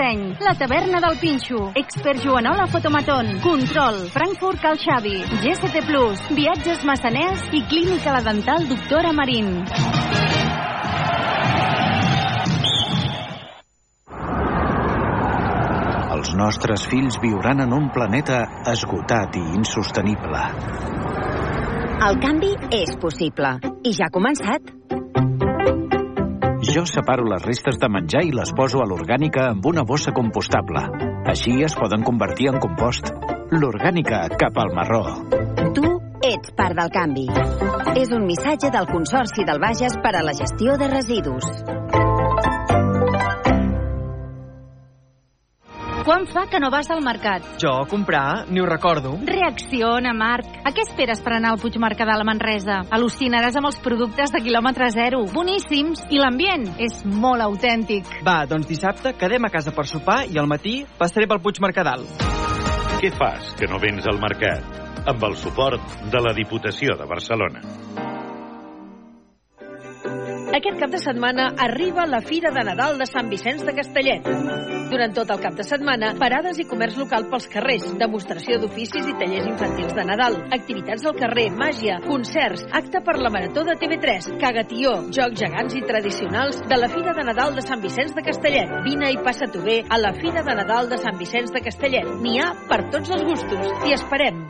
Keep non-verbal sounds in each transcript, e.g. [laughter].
Montseny, la taverna del Pinxo, Expert Joanola Fotomaton, Control, Frankfurt Cal Xavi, GST Plus, Viatges Massaners i Clínica La Dental Doctora Marín. Els nostres fills viuran en un planeta esgotat i insostenible. El canvi és possible. I ja ha començat. Jo separo les restes de menjar i les poso a l'orgànica amb una bossa compostable. Així es poden convertir en compost. L'orgànica cap al marró. Tu ets part del canvi. És un missatge del Consorci del Bages per a la gestió de residus. Quan fa que no vas al mercat? Jo a comprar, ni ho recordo. Reacciona, Marc. A què esperes per anar al Puigmercadal a Manresa? Al·lucinaràs amb els productes de quilòmetre zero. Boníssims. I l'ambient és molt autèntic. Va, doncs dissabte quedem a casa per sopar i al matí passaré pel Puigmercadal. Què fas que no vens al mercat? Amb el suport de la Diputació de Barcelona. Aquest cap de setmana arriba la Fira de Nadal de Sant Vicenç de Castellet. Durant tot el cap de setmana, parades i comerç local pels carrers, demostració d'oficis i tallers infantils de Nadal, activitats al carrer, màgia, concerts, acte per la Marató de TV3, cagatió, jocs gegants i tradicionals de la Fira de Nadal de Sant Vicenç de Castellet. Vine i passa-t'ho bé a la Fira de Nadal de Sant Vicenç de Castellet. N'hi ha per tots els gustos. T'hi esperem.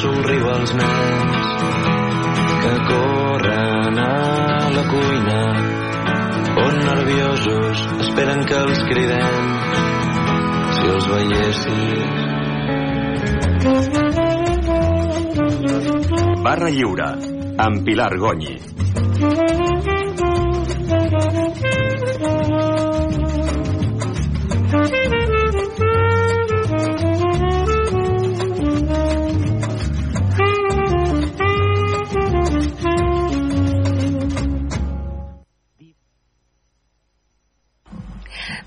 Somriu als nens que corren a la cuina on nerviosos esperen que els cridem si els veiessis Barra Lliure, amb Pilar Gonyi.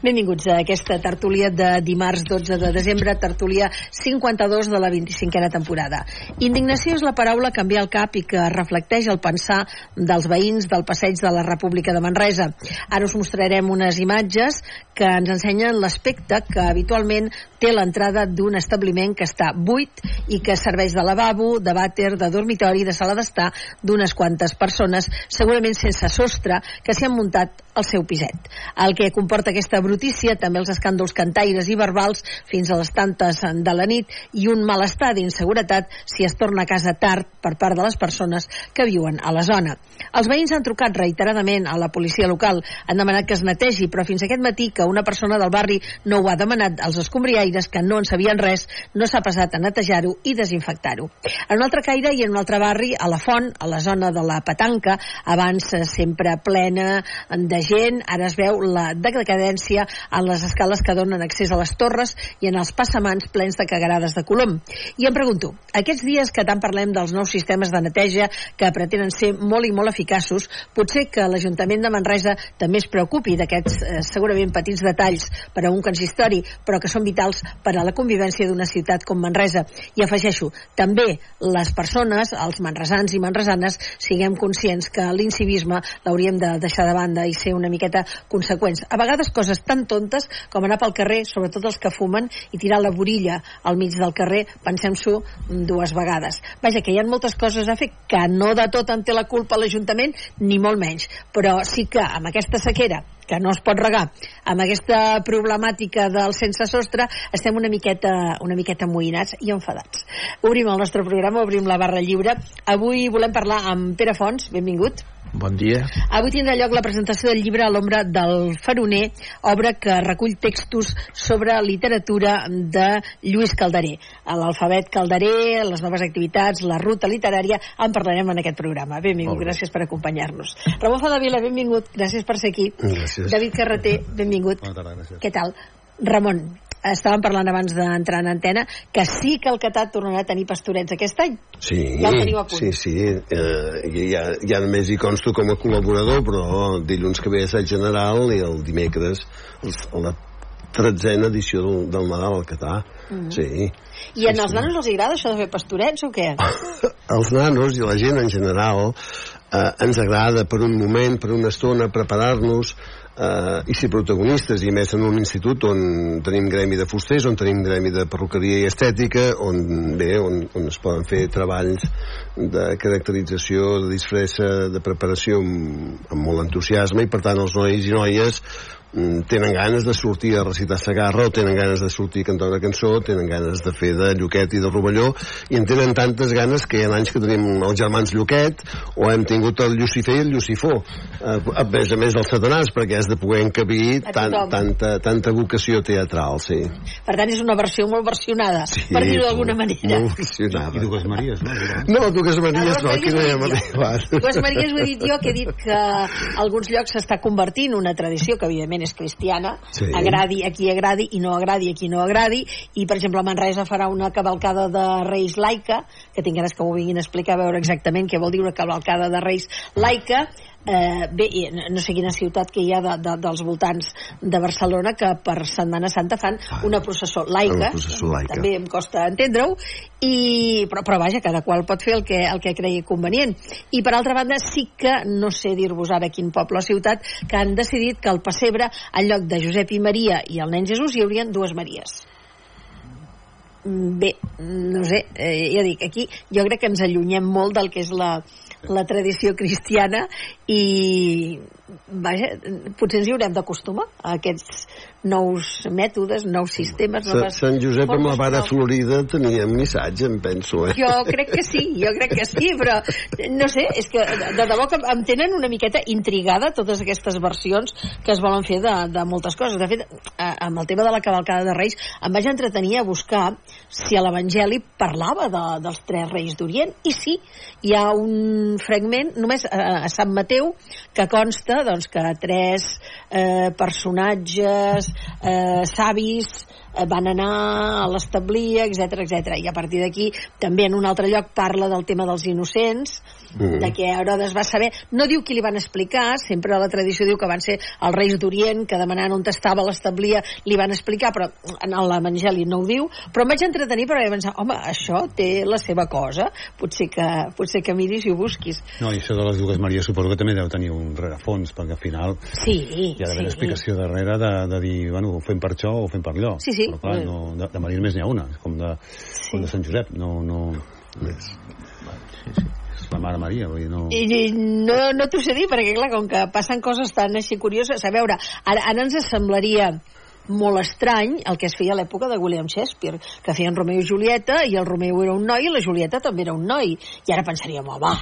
Benvinguts a aquesta tertúlia de dimarts 12 de desembre, tertúlia 52 de la 25a temporada. Indignació és la paraula que envia al cap i que reflecteix el pensar dels veïns del passeig de la República de Manresa. Ara us mostrarem unes imatges que ens ensenyen l'aspecte que habitualment té l'entrada d'un establiment que està buit i que serveix de lavabo, de vàter, de dormitori, de sala d'estar d'unes quantes persones, segurament sense sostre, que s'hi han muntat el seu piset. El que comporta aquesta brutícia, també els escàndols cantaires i verbals fins a les tantes de la nit i un malestar d'inseguretat si es torna a casa tard per part de les persones que viuen a la zona. Els veïns han trucat reiteradament a la policia local, han demanat que es netegi, però fins aquest matí que una persona del barri no ho ha demanat als escombriaires que no en sabien res, no s'ha passat a netejar-ho i desinfectar-ho. En un altre caire i en un altre barri, a la Font, a la zona de la Petanca, abans eh, sempre plena de gent, ara es veu la decadència en les escales que donen accés a les torres i en els passamans plens de cagarades de colom. I em pregunto, aquests dies que tant parlem dels nous sistemes de neteja que pretenen ser molt i molt eficaços, potser que l'Ajuntament de Manresa també es preocupi d'aquests eh, segurament petits detalls per a un consistori, però que són vitals per a la convivència d'una ciutat com Manresa. I afegeixo, també les persones, els manresans i manresanes, siguem conscients que l'incivisme l'hauríem de deixar de banda i ser una miqueta conseqüents. A vegades coses tan tontes com anar pel carrer, sobretot els que fumen, i tirar la borilla al mig del carrer, pensem-s'ho dues vegades. Vaja, que hi ha moltes coses a fer que no de tot en té la culpa l'Ajuntament, ni molt menys. Però sí que amb aquesta sequera que no es pot regar, amb aquesta problemàtica del sense sostre, estem una miqueta, una miqueta amoïnats i enfadats. Obrim el nostre programa, obrim la barra lliure. Avui volem parlar amb Pere Fons, benvingut. Bon dia. Avui tindrà lloc la presentació del llibre a l'ombra del Faroner, obra que recull textos sobre literatura de Lluís Calderé. L'alfabet Calderé, les noves activitats, la ruta literària, en parlarem en aquest programa. Benvingut, gràcies per acompanyar-nos. Ramon Fadavila, benvingut, gràcies per ser aquí. Gràcies. David Carreter, benvingut. Bona tarda, gràcies. Què tal? Ramon, estàvem parlant abans d'entrar en antena que sí que el Catat tornarà a tenir pastorets aquest any. Sí, Ja el sí, sí. Eh, ja, ja només hi consto com a col·laborador, però dilluns que ve assaig general i el dimecres el, la tretzena edició del, del Nadal al Catà. Mhm. Sí. I en els nanos els agrada això de fer pastorets o què? [laughs] Els nanos i la gent en general eh, ens agrada per un moment, per una estona, preparar-nos eh, i ser protagonistes, i més en un institut on tenim gremi de fusters, on tenim gremi de perruqueria i estètica, on, bé, on, on es poden fer treballs de caracterització, de disfressa, de preparació amb, amb molt entusiasme, i per tant els nois i noies tenen ganes de sortir a recitar Sagarra o tenen ganes de sortir a cantar una cançó tenen ganes de fer de Lluquet i de Rovelló i en tenen tantes ganes que hi ha anys que tenim els germans Lluquet o hem tingut el Llucifer i el Lucifó eh, a més a més del Satanàs perquè has de poder encabir tan, tanta, tanta vocació teatral sí. Per tant, és una versió molt versionada, per dir-ho d'alguna manera. molt versionada I dues Maries, no? no, dues Maries no, dues aquí no hi ha Maries ho he Maria dit Dues Maries ho he dit jo, que he dit que a alguns llocs s'està convertint una tradició que evidentment és cristiana, Sí. agradi a qui agradi i no agradi a qui no agradi, i per exemple a Manresa farà una cavalcada de Reis laica, que tinc ganes que m'ho vinguin a explicar a veure exactament què vol dir una cavalcada de Reis laica, eh, bé, no sé quina ciutat que hi ha de, de, dels voltants de Barcelona que per Setmana Santa fan una processó laica, Una processó laica. també em costa entendre-ho, i, però, però vaja, cada qual pot fer el que, el que cregui convenient. I per altra banda, sí que, no sé dir-vos ara quin poble o ciutat, que han decidit que al pessebre, en lloc de Josep i Maria i el nen Jesús, hi haurien dues Maries. Mm, Bé, no sé, eh, ja dic, aquí jo crec que ens allunyem molt del que és la, la tradició cristiana i vaja, potser ens hi haurem d'acostumar a aquests nous mètodes, nous sistemes, noves Sant Josep amb la vara florida tenia missatge, em penso, eh? jo crec que sí, jo crec que sí, però no sé, és que de, de debò que em tenen una miqueta intrigada totes aquestes versions que es volen fer de, de moltes coses. De fet, amb el tema de la cavalcada de Reis em vaig entretenir a buscar si a l'Evangeli parlava de, dels tres reis d'Orient, i sí, hi ha un fragment només a, a Sant Mateu que consta doncs, que tres eh, personatges eh, savis eh, van anar a l'establia, etc etc. I a partir d'aquí també en un altre lloc parla del tema dels innocents, Mm. de que Herodes va saber, no diu qui li van explicar, sempre la tradició diu que van ser els reis d'Orient que demanant on estava l'establia li van explicar, però en l'Evangeli no ho diu, però em vaig entretenir perquè vaig pensar, home, això té la seva cosa, potser que, potser que miris i ho busquis. No, i això de les dues Maries suposo que també deu tenir un rerefons, perquè al final Sí, hi ha d'haver sí. explicació darrere de, de dir, bueno, ho fem per això o ho fem per allò. Sí, sí. Però clar, Eh. no, de, de Maria només n'hi ha una, com de, com de Sant Josep, no... no... Més. Sí, sí. La mare Maria, vull dir, no... I, i no, no t'ho sé dir, perquè clar, com que passen coses tan així curioses, a veure, ara, ara ens semblaria molt estrany el que es feia a l'època de William Shakespeare, que feien Romeo i Julieta, i el Romeo era un noi i la Julieta també era un noi. I ara pensaríem, home,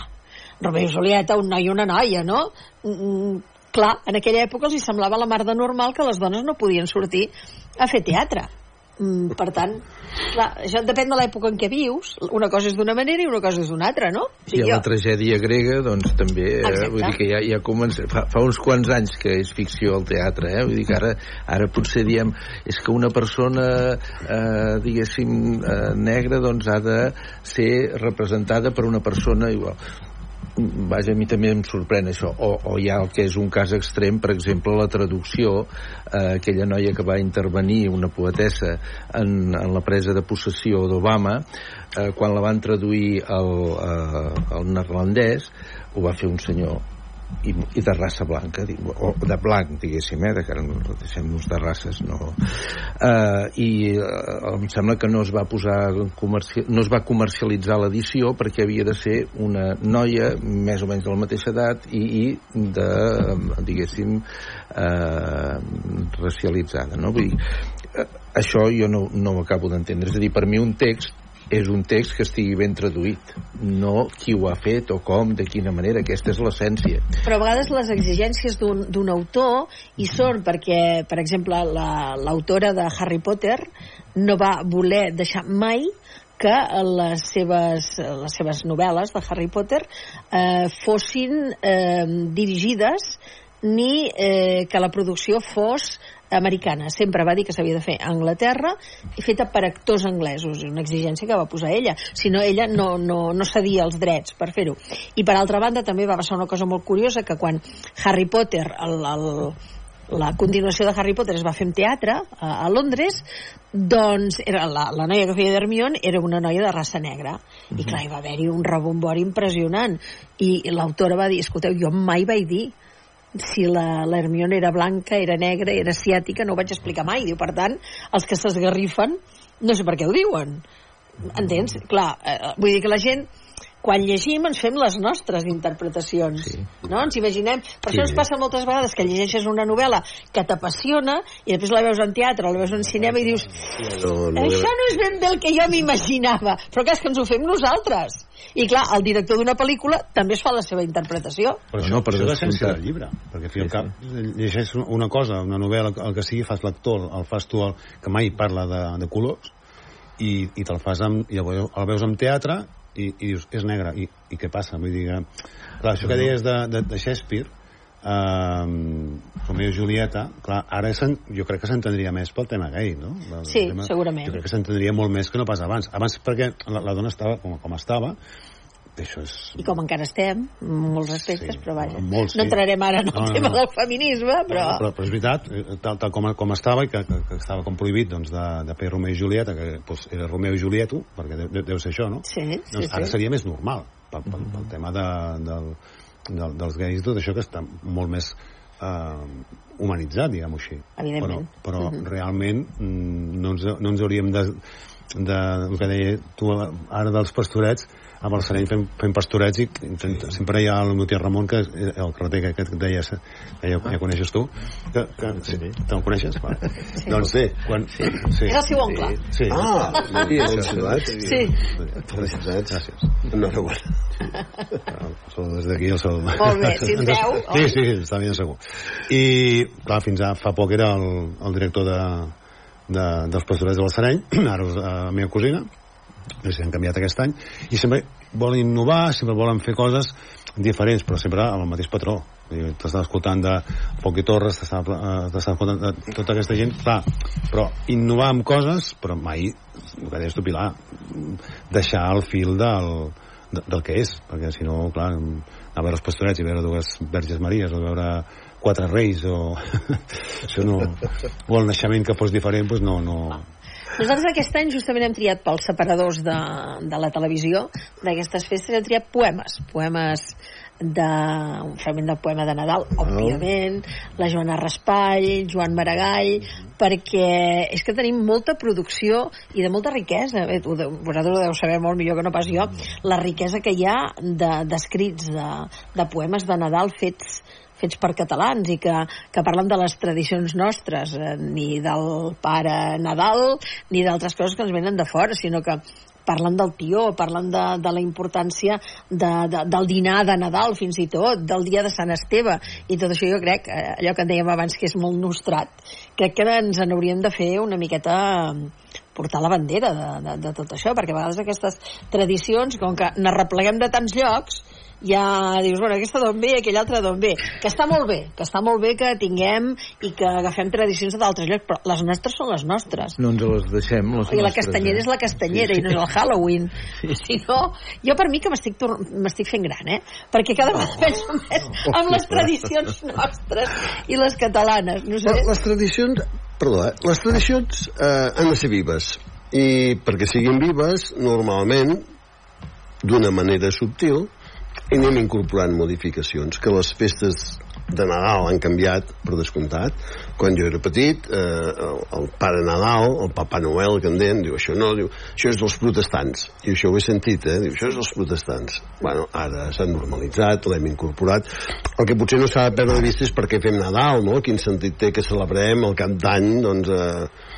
Romeo i Julieta, un noi i una noia, no? Clar, en aquella època els hi semblava la mar de normal que les dones no podien sortir a fer teatre. Mm, per tant, clar, això depèn de l'època en què vius. Una cosa és d'una manera i una cosa és d'una altra, no? I a la tragèdia grega, doncs també, eh, vull dir que ja, ja comença, fa, fa uns quants anys que és ficció el teatre, eh? vull dir que ara, ara potser diem, és que una persona, eh, diguéssim, eh, negra, doncs ha de ser representada per una persona igual vaja, a mi també em sorprèn això. O, o hi ha el que és un cas extrem per exemple la traducció eh, aquella noia que va intervenir una poetessa en, en la presa de possessió d'Obama eh, quan la van traduir al, eh, al neerlandès ho va fer un senyor i, i de raça blanca dic, o de blanc diguéssim eh, de ara no deixem-nos de races no. eh, i eh, em sembla que no es va posar no es va comercialitzar l'edició perquè havia de ser una noia més o menys de la mateixa edat i, i de, diguéssim eh, racialitzada no? Vull dir, eh, això jo no, no ho acabo d'entendre és a dir, per mi un text és un text que estigui ben traduït, no qui ho ha fet o com, de quina manera. Aquesta és l'essència. Però a vegades les exigències d'un autor hi són perquè, per exemple, la- l'autora de Harry Potter no va voler deixar mai que les seves, les seves novel·les de Harry Potter eh, fossin eh, dirigides ni eh, que la producció fos americana. Sempre va dir que s'havia de fer a Anglaterra i feta per actors anglesos, una exigència que va posar ella. Si no, ella no, no, no cedia els drets per fer-ho. I per altra banda també va passar una cosa molt curiosa, que quan Harry Potter, el, el, la continuació de Harry Potter es va fer en teatre a, a Londres, doncs era la, la noia que feia d'Hermione era una noia de raça negra. I clar, hi va haver-hi un rebombori impressionant. I l'autora va dir, escolteu, jo mai vaig dir si la, la Hermione era blanca, era negra, era asiàtica, no ho vaig explicar mai. Diu, per tant, els que s'esgarrifen, no sé per què ho diuen. Entens? Clar, eh, vull dir que la gent quan llegim ens fem les nostres interpretacions sí. no? ens imaginem per Sí. això ens passa moltes vegades que llegeixes una novel·la que t'apassiona i després la veus en teatre o la veus en cinema i dius No, no, això no és ben bé el que jo m'imaginava però clar, és que ens ho fem nosaltres i clar, el director d'una pel·lícula també es fa la seva interpretació Però això, No, per això és l'essència del llibre, perquè al fi al cap llegeix una cosa, una novel·la, el que sigui, fas l'actor, el fas tu, el, que mai parla de, de colors, i, i te'l fas amb, i el, veu- el veus en teatre i, i dius, és negre, i, i què passa? Vull dir, clar, això que deies de, de, de Shakespeare, eh, Romeo i Julieta, clar, ara sen, jo crec que s'entendria més pel tema gay, no? El Sí, tema, segurament. Jo crec que s'entendria molt més que no pas abans. Abans perquè la, la dona estava com, com estava, això és i com encara estem, molts aspectes, Sí, però vaja. molts, no sí. entrarem ara en el No, no, tema no. del feminisme, però... No, però, però és veritat, eh, tal, tal com, com estava i que, que, que estava com prohibit doncs, de, de fer Romeo i Julieta, que doncs, era Romeo i Julieto, perquè deu, deu ser això, no? Sí, sí, doncs ara sí. seria més normal, pel, pel, pel tema de, del, del, dels gais i tot això que està molt més eh, humanitzat, diguem-ho així. Evidentment. Però, però Mhm. realment mm, no ens, no ens hauríem de, de, el que deia tu ara dels pastorets, a Balsareny fem, fem pastorets i fem, sempre hi ha el meu tiet Ramon que és el carreter que, que et deia que ja, ja coneixes tu que, que, sí, te'l coneixes? Va. Sí. doncs sí, quan, sí, sí. És el seu oncle. sí. Ah, Sí, molt això. xulat. Sí. Felicitats. Gràcies. Enhorabona. Des d'aquí el seu... Molt bé, si ens veu, Sí, sí, està ben segur. I, clar, fins a fa poc era el, el director de, de, dels pastorets de Balsareny, ara és la meva cosina, que s'han canviat aquest any, i sempre volen innovar, sempre volen fer coses diferents, però sempre amb el mateix patró. T'estava escoltant de Poc i Torres, t'estava eh, escoltant de tota aquesta gent, clar, però innovar amb coses, però mai, el que deies tu, Pilar, deixar el fil del, de- del que és, perquè si no, clar, anar a veure els pastorets i veure dues verges maries o veure quatre reis o [laughs] això no o el naixement que fos diferent doncs no, no, Nosaltres aquest any justament hem triat pels separadors de, de la televisió d'aquestes festes, hem triat poemes, poemes de un fragment del poema de Nadal, òbviament, la Joana Raspall, Joan Maragall, perquè és que tenim molta producció i de molta riquesa. Bé, tu, de- vosaltres ho deu saber molt millor que no pas jo, la riquesa que hi ha de- d'escrits, de, de poemes de Nadal fets fets per catalans i que, que parlen de les tradicions nostres, eh, ni del pare Nadal, ni d'altres coses que ens venen de fora, sinó que parlen del tió, parlen de, de la importància de, de, del dinar de Nadal fins i tot, del dia de Sant Esteve. I tot això jo crec, eh, allò que en dèiem abans que és molt nostrat, crec que ens en hauríem de fer una miqueta eh, portar la bandera de, de, de tot això, perquè a vegades aquestes tradicions, com que n'arrepleguem de tants llocs, ja dius, bueno, aquesta d'on ve, aquella altra d'on ve, que està molt bé, que està molt bé que tinguem i que agafem tradicions d'altres llocs, però les nostres són les nostres. No ens les deixem, les I la nostres, castanyera eh? és la castanyera i no és el Halloween. Si no, jo per mi que m'estic tor- fent gran, eh? Perquè cada vegada penso més amb les tradicions nostres i les catalanes. No sé. Les tradicions, perdó, eh? les tradicions eh, han de ser vives. I perquè siguin vives, normalment, d'una manera subtil, i anem incorporant modificacions, que les festes de Nadal han canviat, per descomptat. Quan jo era petit, eh, el, el pare Nadal, el papa Noel, que en deien, diu, això no, diu, això és dels protestants. I això ho he sentit, eh? Diu, això és dels protestants. Bueno, ara s'ha normalitzat, l'hem incorporat. El que potser no s'ha de perdre de vista és per què fem Nadal, no? Quin sentit té que celebrem el cap d'any, doncs, eh,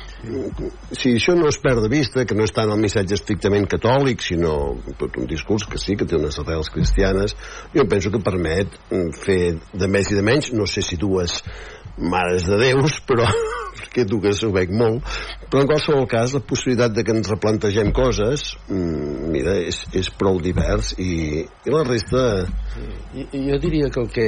si això no es perd de vista, que no és tant el missatge estrictament catòlic, sinó tot un discurs que sí, que té unes arrels cristianes, jo penso que permet mm, fer de més i de menys, no sé si dues mares de Déus, però [laughs] que tu que ho veig molt, però en qualsevol cas la possibilitat de que ens replantegem coses mm, mira, és, és prou divers i, i la resta I, jo diria que el que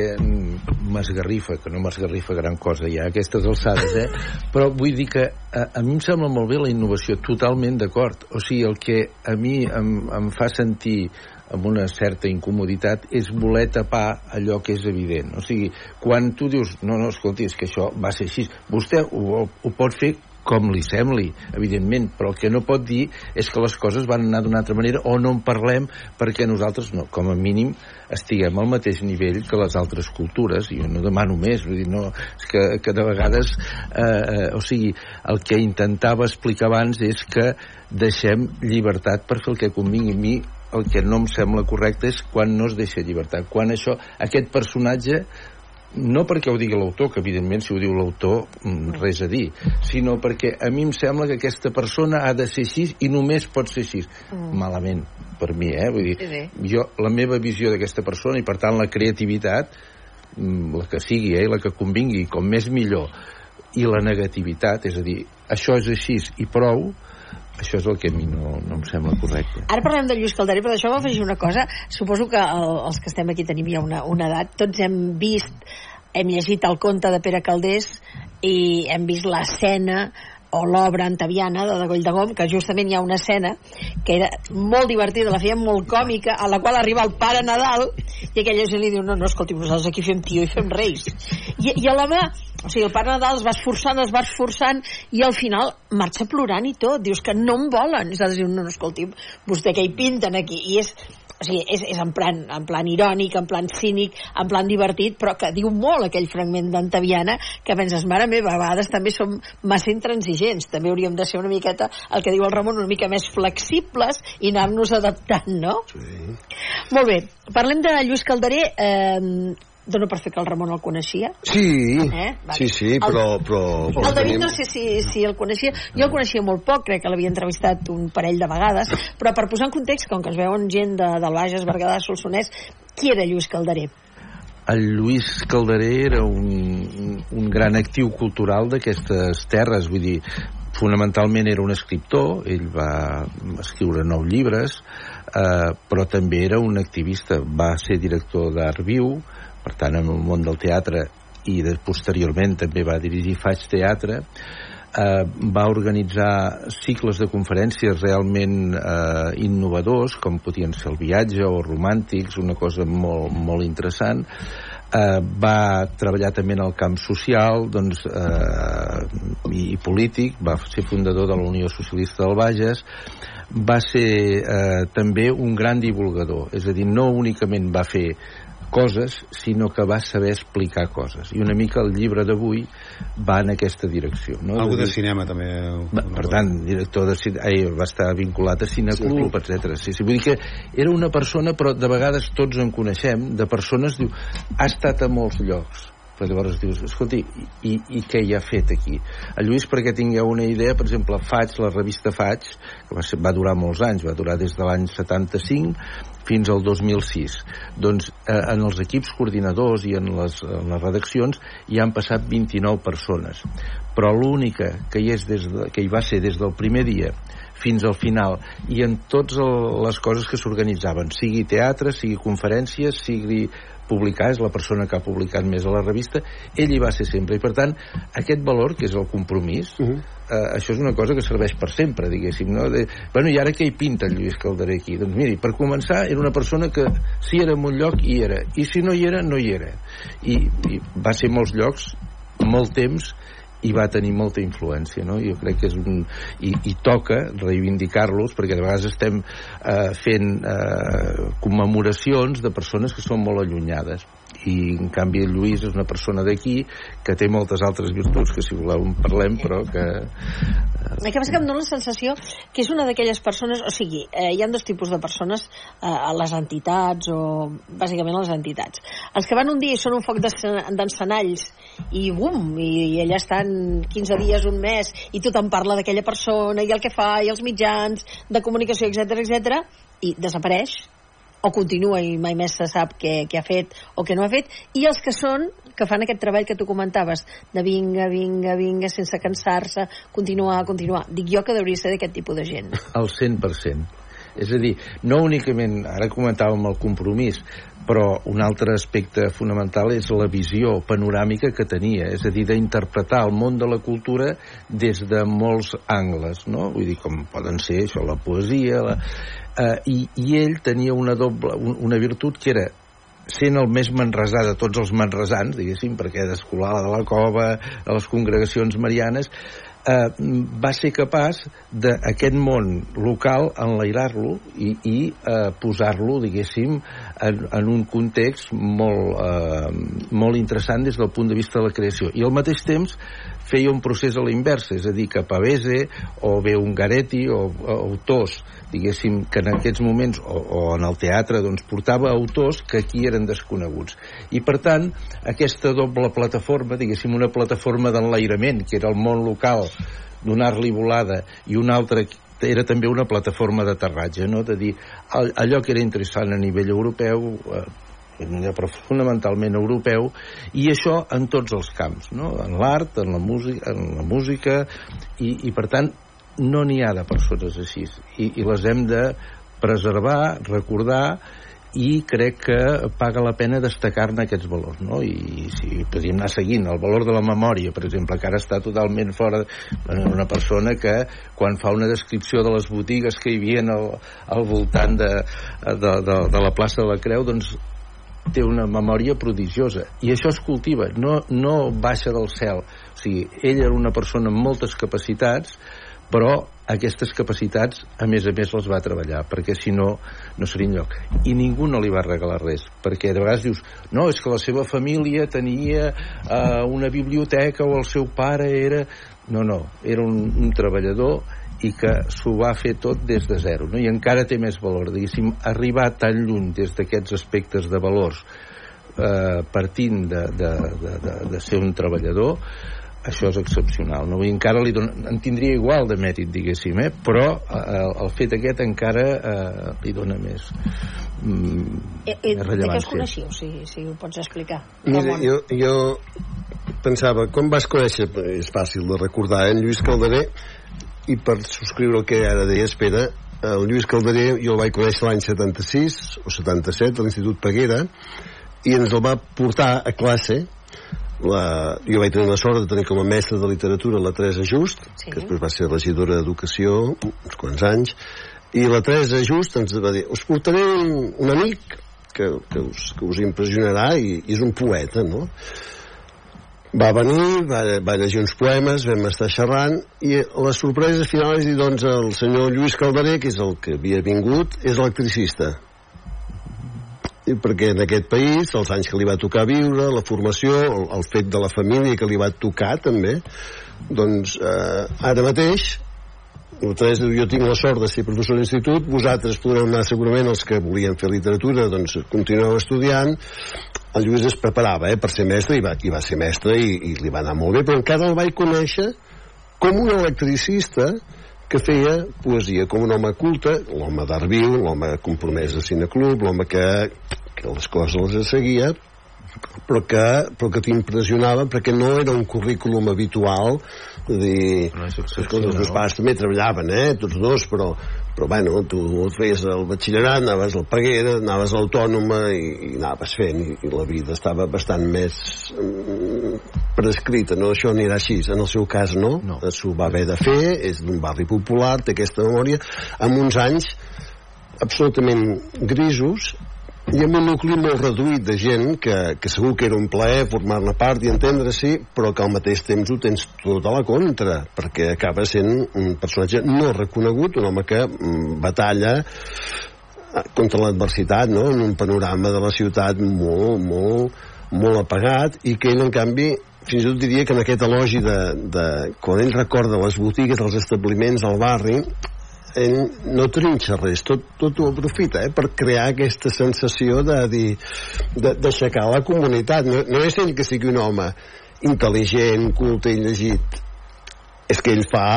m'esgarrifa, que no m'esgarrifa gran cosa ja a aquestes alçades, eh? [laughs] però vull dir que a, a mi em sembla molt bé la innovació, totalment d'acord. O sigui, el que a mi em, em fa sentir amb una certa incomoditat és voler tapar allò que és evident. O sigui, quan tu dius, no, no, escolti, és que això va ser així, vostè ho, ho pot fer com li sembli, evidentment, però el que no pot dir és que les coses van anar d'una altra manera o no en parlem perquè nosaltres, no, com a mínim, estiguem al mateix nivell que les altres cultures, i jo no demano més, vull dir, no, és que, que de vegades, eh, eh, o sigui, el que intentava explicar abans és que deixem llibertat per fer el que convingui a mi el que no em sembla correcte és quan no es deixa llibertat, quan això, aquest personatge no perquè ho digui l'autor, que evidentment si ho diu l'autor mm, res a dir, sinó perquè a mi em sembla que aquesta persona ha de ser així i només pot ser així. Mm. Malament, per mi, eh? Vull dir, sí, sí. jo, la meva visió d'aquesta persona i per tant la creativitat, mm, la que sigui, eh? la que convingui, com més millor, i la negativitat, és a dir, això és així i prou, això és el que a mi no, no em sembla correcte. Ara parlem de Lluís Calderé, però d'això afegir una cosa. Suposo que el, els que estem aquí tenim ja una, una edat. Tots hem vist, hem llegit el conte de Pere Caldés i hem vist l'escena o l'obra antaviana de Degoll de Gom, que justament hi ha una escena que era molt divertida, la feia molt còmica, a la qual arriba el pare Nadal i aquella gent li diu, no, no, escolti, nosaltres aquí fem tio i fem reis. I, i l'home, o sigui, el pare Nadal es va esforçant, es va esforçant i al final marxa plorant i tot, dius que no em volen. I nosaltres diuen, no, no, escolti, vostè què hi pinten aquí? I és, o sigui, és, és en, plan, en plan irònic, en plan cínic, en plan divertit, però que diu molt aquell fragment d'Antaviana, que penses, mare meva, a vegades també som massa intransigents, també hauríem de ser una miqueta, el que diu el Ramon, una mica més flexibles i anar-nos adaptant, no? Sí. Molt bé, parlem de Lluís Calderé, eh, dono per fer que el Ramon el coneixia. Sí, eh? sí, sí, però... però el David no sé si, si el coneixia. Jo el coneixia molt poc, crec que l'havia entrevistat un parell de vegades, però per posar en context, com que ens veuen gent de, del Bages, Berguedà, Solsonès, qui era Lluís Calderé? El Lluís Calderé era un, un gran actiu cultural d'aquestes terres, vull dir, fonamentalment era un escriptor, ell va escriure nou llibres, eh, però també era un activista, va ser director d'Art Viu, per tant en el món del teatre i de, posteriorment també va dirigir Faig Teatre eh, va organitzar cicles de conferències realment eh, innovadors com podien ser el viatge o romàntics una cosa molt, molt interessant. Eh, va treballar també en el camp social doncs, eh, i, i polític va ser fundador de la Unió Socialista del Bages. Va ser eh, també un gran divulgador és a dir, no únicament va fer coses, sinó que va saber explicar coses. I una mica el llibre d'avui va en aquesta direcció. No? Algú de, cinema, també. Va, per tant, director de ai, va estar vinculat a Cineclub, sí. etc. Sí, sí. Vull dir que era una persona, però de vegades tots en coneixem, de persones, diu, ha estat a molts llocs però llavors dius, escolti, i, i què hi ha fet aquí? A Lluís, perquè tingueu una idea, per exemple, Faig, la revista Faig, que va, ser, va durar molts anys, va durar des de l'any 75 fins al 2006. Doncs eh, en els equips coordinadors i en les, en les redaccions hi han passat 29 persones, però l'única que hi, és des de, que hi va ser des del primer dia fins al final i en totes les coses que s'organitzaven, sigui teatre, sigui conferències, sigui publicar, és la persona que ha publicat més a la revista, ell hi va ser sempre. I, per tant, aquest valor, que és el compromís, uh -huh. eh, això és una cosa que serveix per sempre, diguéssim. No? De, bueno, I ara què hi pinta el Lluís Calderé aquí? Doncs miri, per començar, era una persona que si era en un lloc, hi era. I si no hi era, no hi era. I, i va ser molts llocs, molt temps, i va tenir molta influència no? jo crec que és un... i, i toca reivindicar-los perquè de vegades estem eh, fent eh, commemoracions de persones que són molt allunyades i en canvi el Lluís és una persona d'aquí que té moltes altres virtuts que si voleu en parlem però que... Eh... Que que em dóna la sensació que és una d'aquelles persones, o sigui, eh, hi ha dos tipus de persones eh, a les entitats o bàsicament a les entitats. Els que van un dia i són un foc d'encenalls i bum, i, i ella està en 15 dies, un mes i tothom parla d'aquella persona i el que fa i els mitjans de comunicació, etc etc i desapareix o continua i mai més se sap què, què ha fet o què no ha fet, i els que són que fan aquest treball que tu comentaves de vinga, vinga, vinga, sense cansar-se continuar, continuar. Dic jo que hauria ser d'aquest tipus de gent. El 100%. És a dir, no únicament, ara comentàvem el compromís, però un altre aspecte fonamental és la visió panoràmica que tenia, és a dir, d'interpretar el món de la cultura des de molts angles, no? Vull dir, com poden ser això, la poesia, la... Eh, i, i ell tenia una doble, una virtut que era sent el més manresà de tots els manresans, diguéssim, perquè d'escolar de la cova, a les congregacions marianes, eh, va ser capaç d'aquest món local enlairar-lo i, i eh, posar-lo, diguéssim, en, en un context molt, eh, molt interessant des del punt de vista de la creació. I al mateix temps feia un procés a la inversa, és a dir, que Pavese o bé Ungaretti o, o autors diguéssim, que en aquests moments, o, o en el teatre, doncs portava autors que aquí eren desconeguts. I, per tant, aquesta doble plataforma, diguéssim, una plataforma d'enlairament, que era el món local, donar-li volada, i una altra era també una plataforma d'aterratge, no? de dir allò que era interessant a nivell europeu, eh, però [laughs] fonamentalment europeu, i això en tots els camps, no? en l'art, en, la música, en la música, i, i per tant no n'hi ha de persones així i, i les hem de preservar, recordar i crec que paga la pena destacar-ne aquests valors, no? I si podríem anar seguint el valor de la memòria, per exemple, que ara està totalment fora bueno, una persona que quan fa una descripció de les botigues que hi havia al, al voltant de, de, de, de la plaça de la Creu, doncs té una memòria prodigiosa. I això es cultiva, no, no baixa del cel. O sigui, ell era una persona amb moltes capacitats però aquestes capacitats a més a més les va treballar perquè si no, no seria lloc i ningú no li va regalar res perquè de vegades dius, no, és que la seva família tenia uh, una biblioteca o el seu pare era no, no, era un, un treballador i que s'ho va fer tot des de zero no? i encara té més valor diguéssim, arribar tan lluny des d'aquests aspectes de valors eh, partint de, de, de, de, de ser un treballador això és excepcional. No? I encara li don... en tindria igual de mèrit diguéssim, eh? però eh, el fet aquest encara eh, li dona més mm, eh, eh, més rellevància. de què us coneixeu, si, si ho pots explicar? Mira, jo, jo pensava, com vas conèixer? És fàcil de recordar, en Lluís Calderé i per subscriure el que ara deia espera el Lluís Calderé jo el vaig conèixer l'any 76 o 77 a l'Institut Peguera i ens el va portar a classe la, jo vaig tenir la sort de tenir com a mestra de literatura la Teresa Just, sí. que després va ser regidora d'Educació uns quants anys, i la Teresa Just ens va dir, us portaré un, un amic que, que, us, que us impressionarà i, i és un poeta, no? Va venir, va, va llegir uns poemes, vam estar xerrant, i la sorpresa final és dir, doncs, el senyor Lluís Calderé, que és el que havia vingut, és electricista perquè en aquest país, els anys que li va tocar viure, la formació, el, el fet de la família que li va tocar també, doncs eh, ara mateix Teresa, jo tinc la sort de ser professor d'institut, vosaltres podreu anar segurament els que volien fer literatura, doncs continueu estudiant, el Lluís es preparava eh, per ser mestre i va, i va ser mestre i, i li va anar molt bé, però encara el vaig conèixer com un electricista que feia poesia com un home culte, l'home d'Arbiu, l'home compromès a Cineclub, l'home que, que les coses les seguia, però que, però que t'impressionava perquè no era un currículum habitual de dir, no els meus pares també treballaven, eh, tots dos, però, però bueno, tu feies el batxillerat, anaves al Peguera, anaves a l'autònoma i, i anaves fent, i, i la vida estava bastant més mm, prescrita, no? Això anirà així, en el seu cas no, no. s'ho va haver de fer, és d'un barri popular, té aquesta memòria, amb uns anys absolutament grisos i amb un nucli molt reduït de gent que, que segur que era un plaer formar-ne part i entendre-s'hi, però que al mateix temps ho tens tot a la contra, perquè acaba sent un personatge no reconegut, un home que mm, batalla eh, contra l'adversitat, no?, en un panorama de la ciutat molt, molt, molt apagat, i que ell, en canvi, fins i tot diria que en aquest elogi de, de quan ell recorda les botigues, els establiments al barri, ell no trinxa res, tot, tot ho aprofita eh, per crear aquesta sensació de dir d'aixecar la comunitat. No, no és ell que sigui un home, intel·ligent, culte i llegit, és que ell fa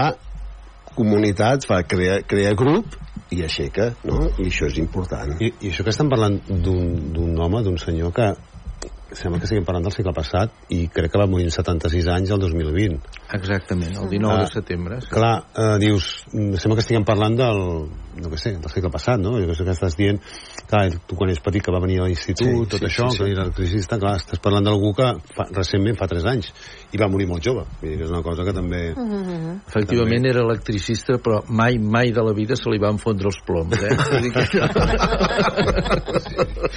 comunitat, fa crea, crea grup i aixeca, no? I això és important. I, i això que estem parlant d'un home, d'un senyor que sembla que estiguem parlant del segle passat i crec que va morir en 76 anys el 2020 exactament, el 19 ah, de setembre sí. clar, eh, dius sembla que estiguem parlant del no que sé, del segle passat no? jo que estàs dient clar, tu quan ets petit que va venir a l'institut, sí, tot sí, això sí, sí. que era electricista, clar, estàs parlant d'algú que fa, recentment fa 3 anys i va morir molt jove, Vull dir que és una cosa que també uh mm-hmm. -huh. efectivament també... era electricista però mai, mai de la vida se li van fondre els ploms eh? [laughs]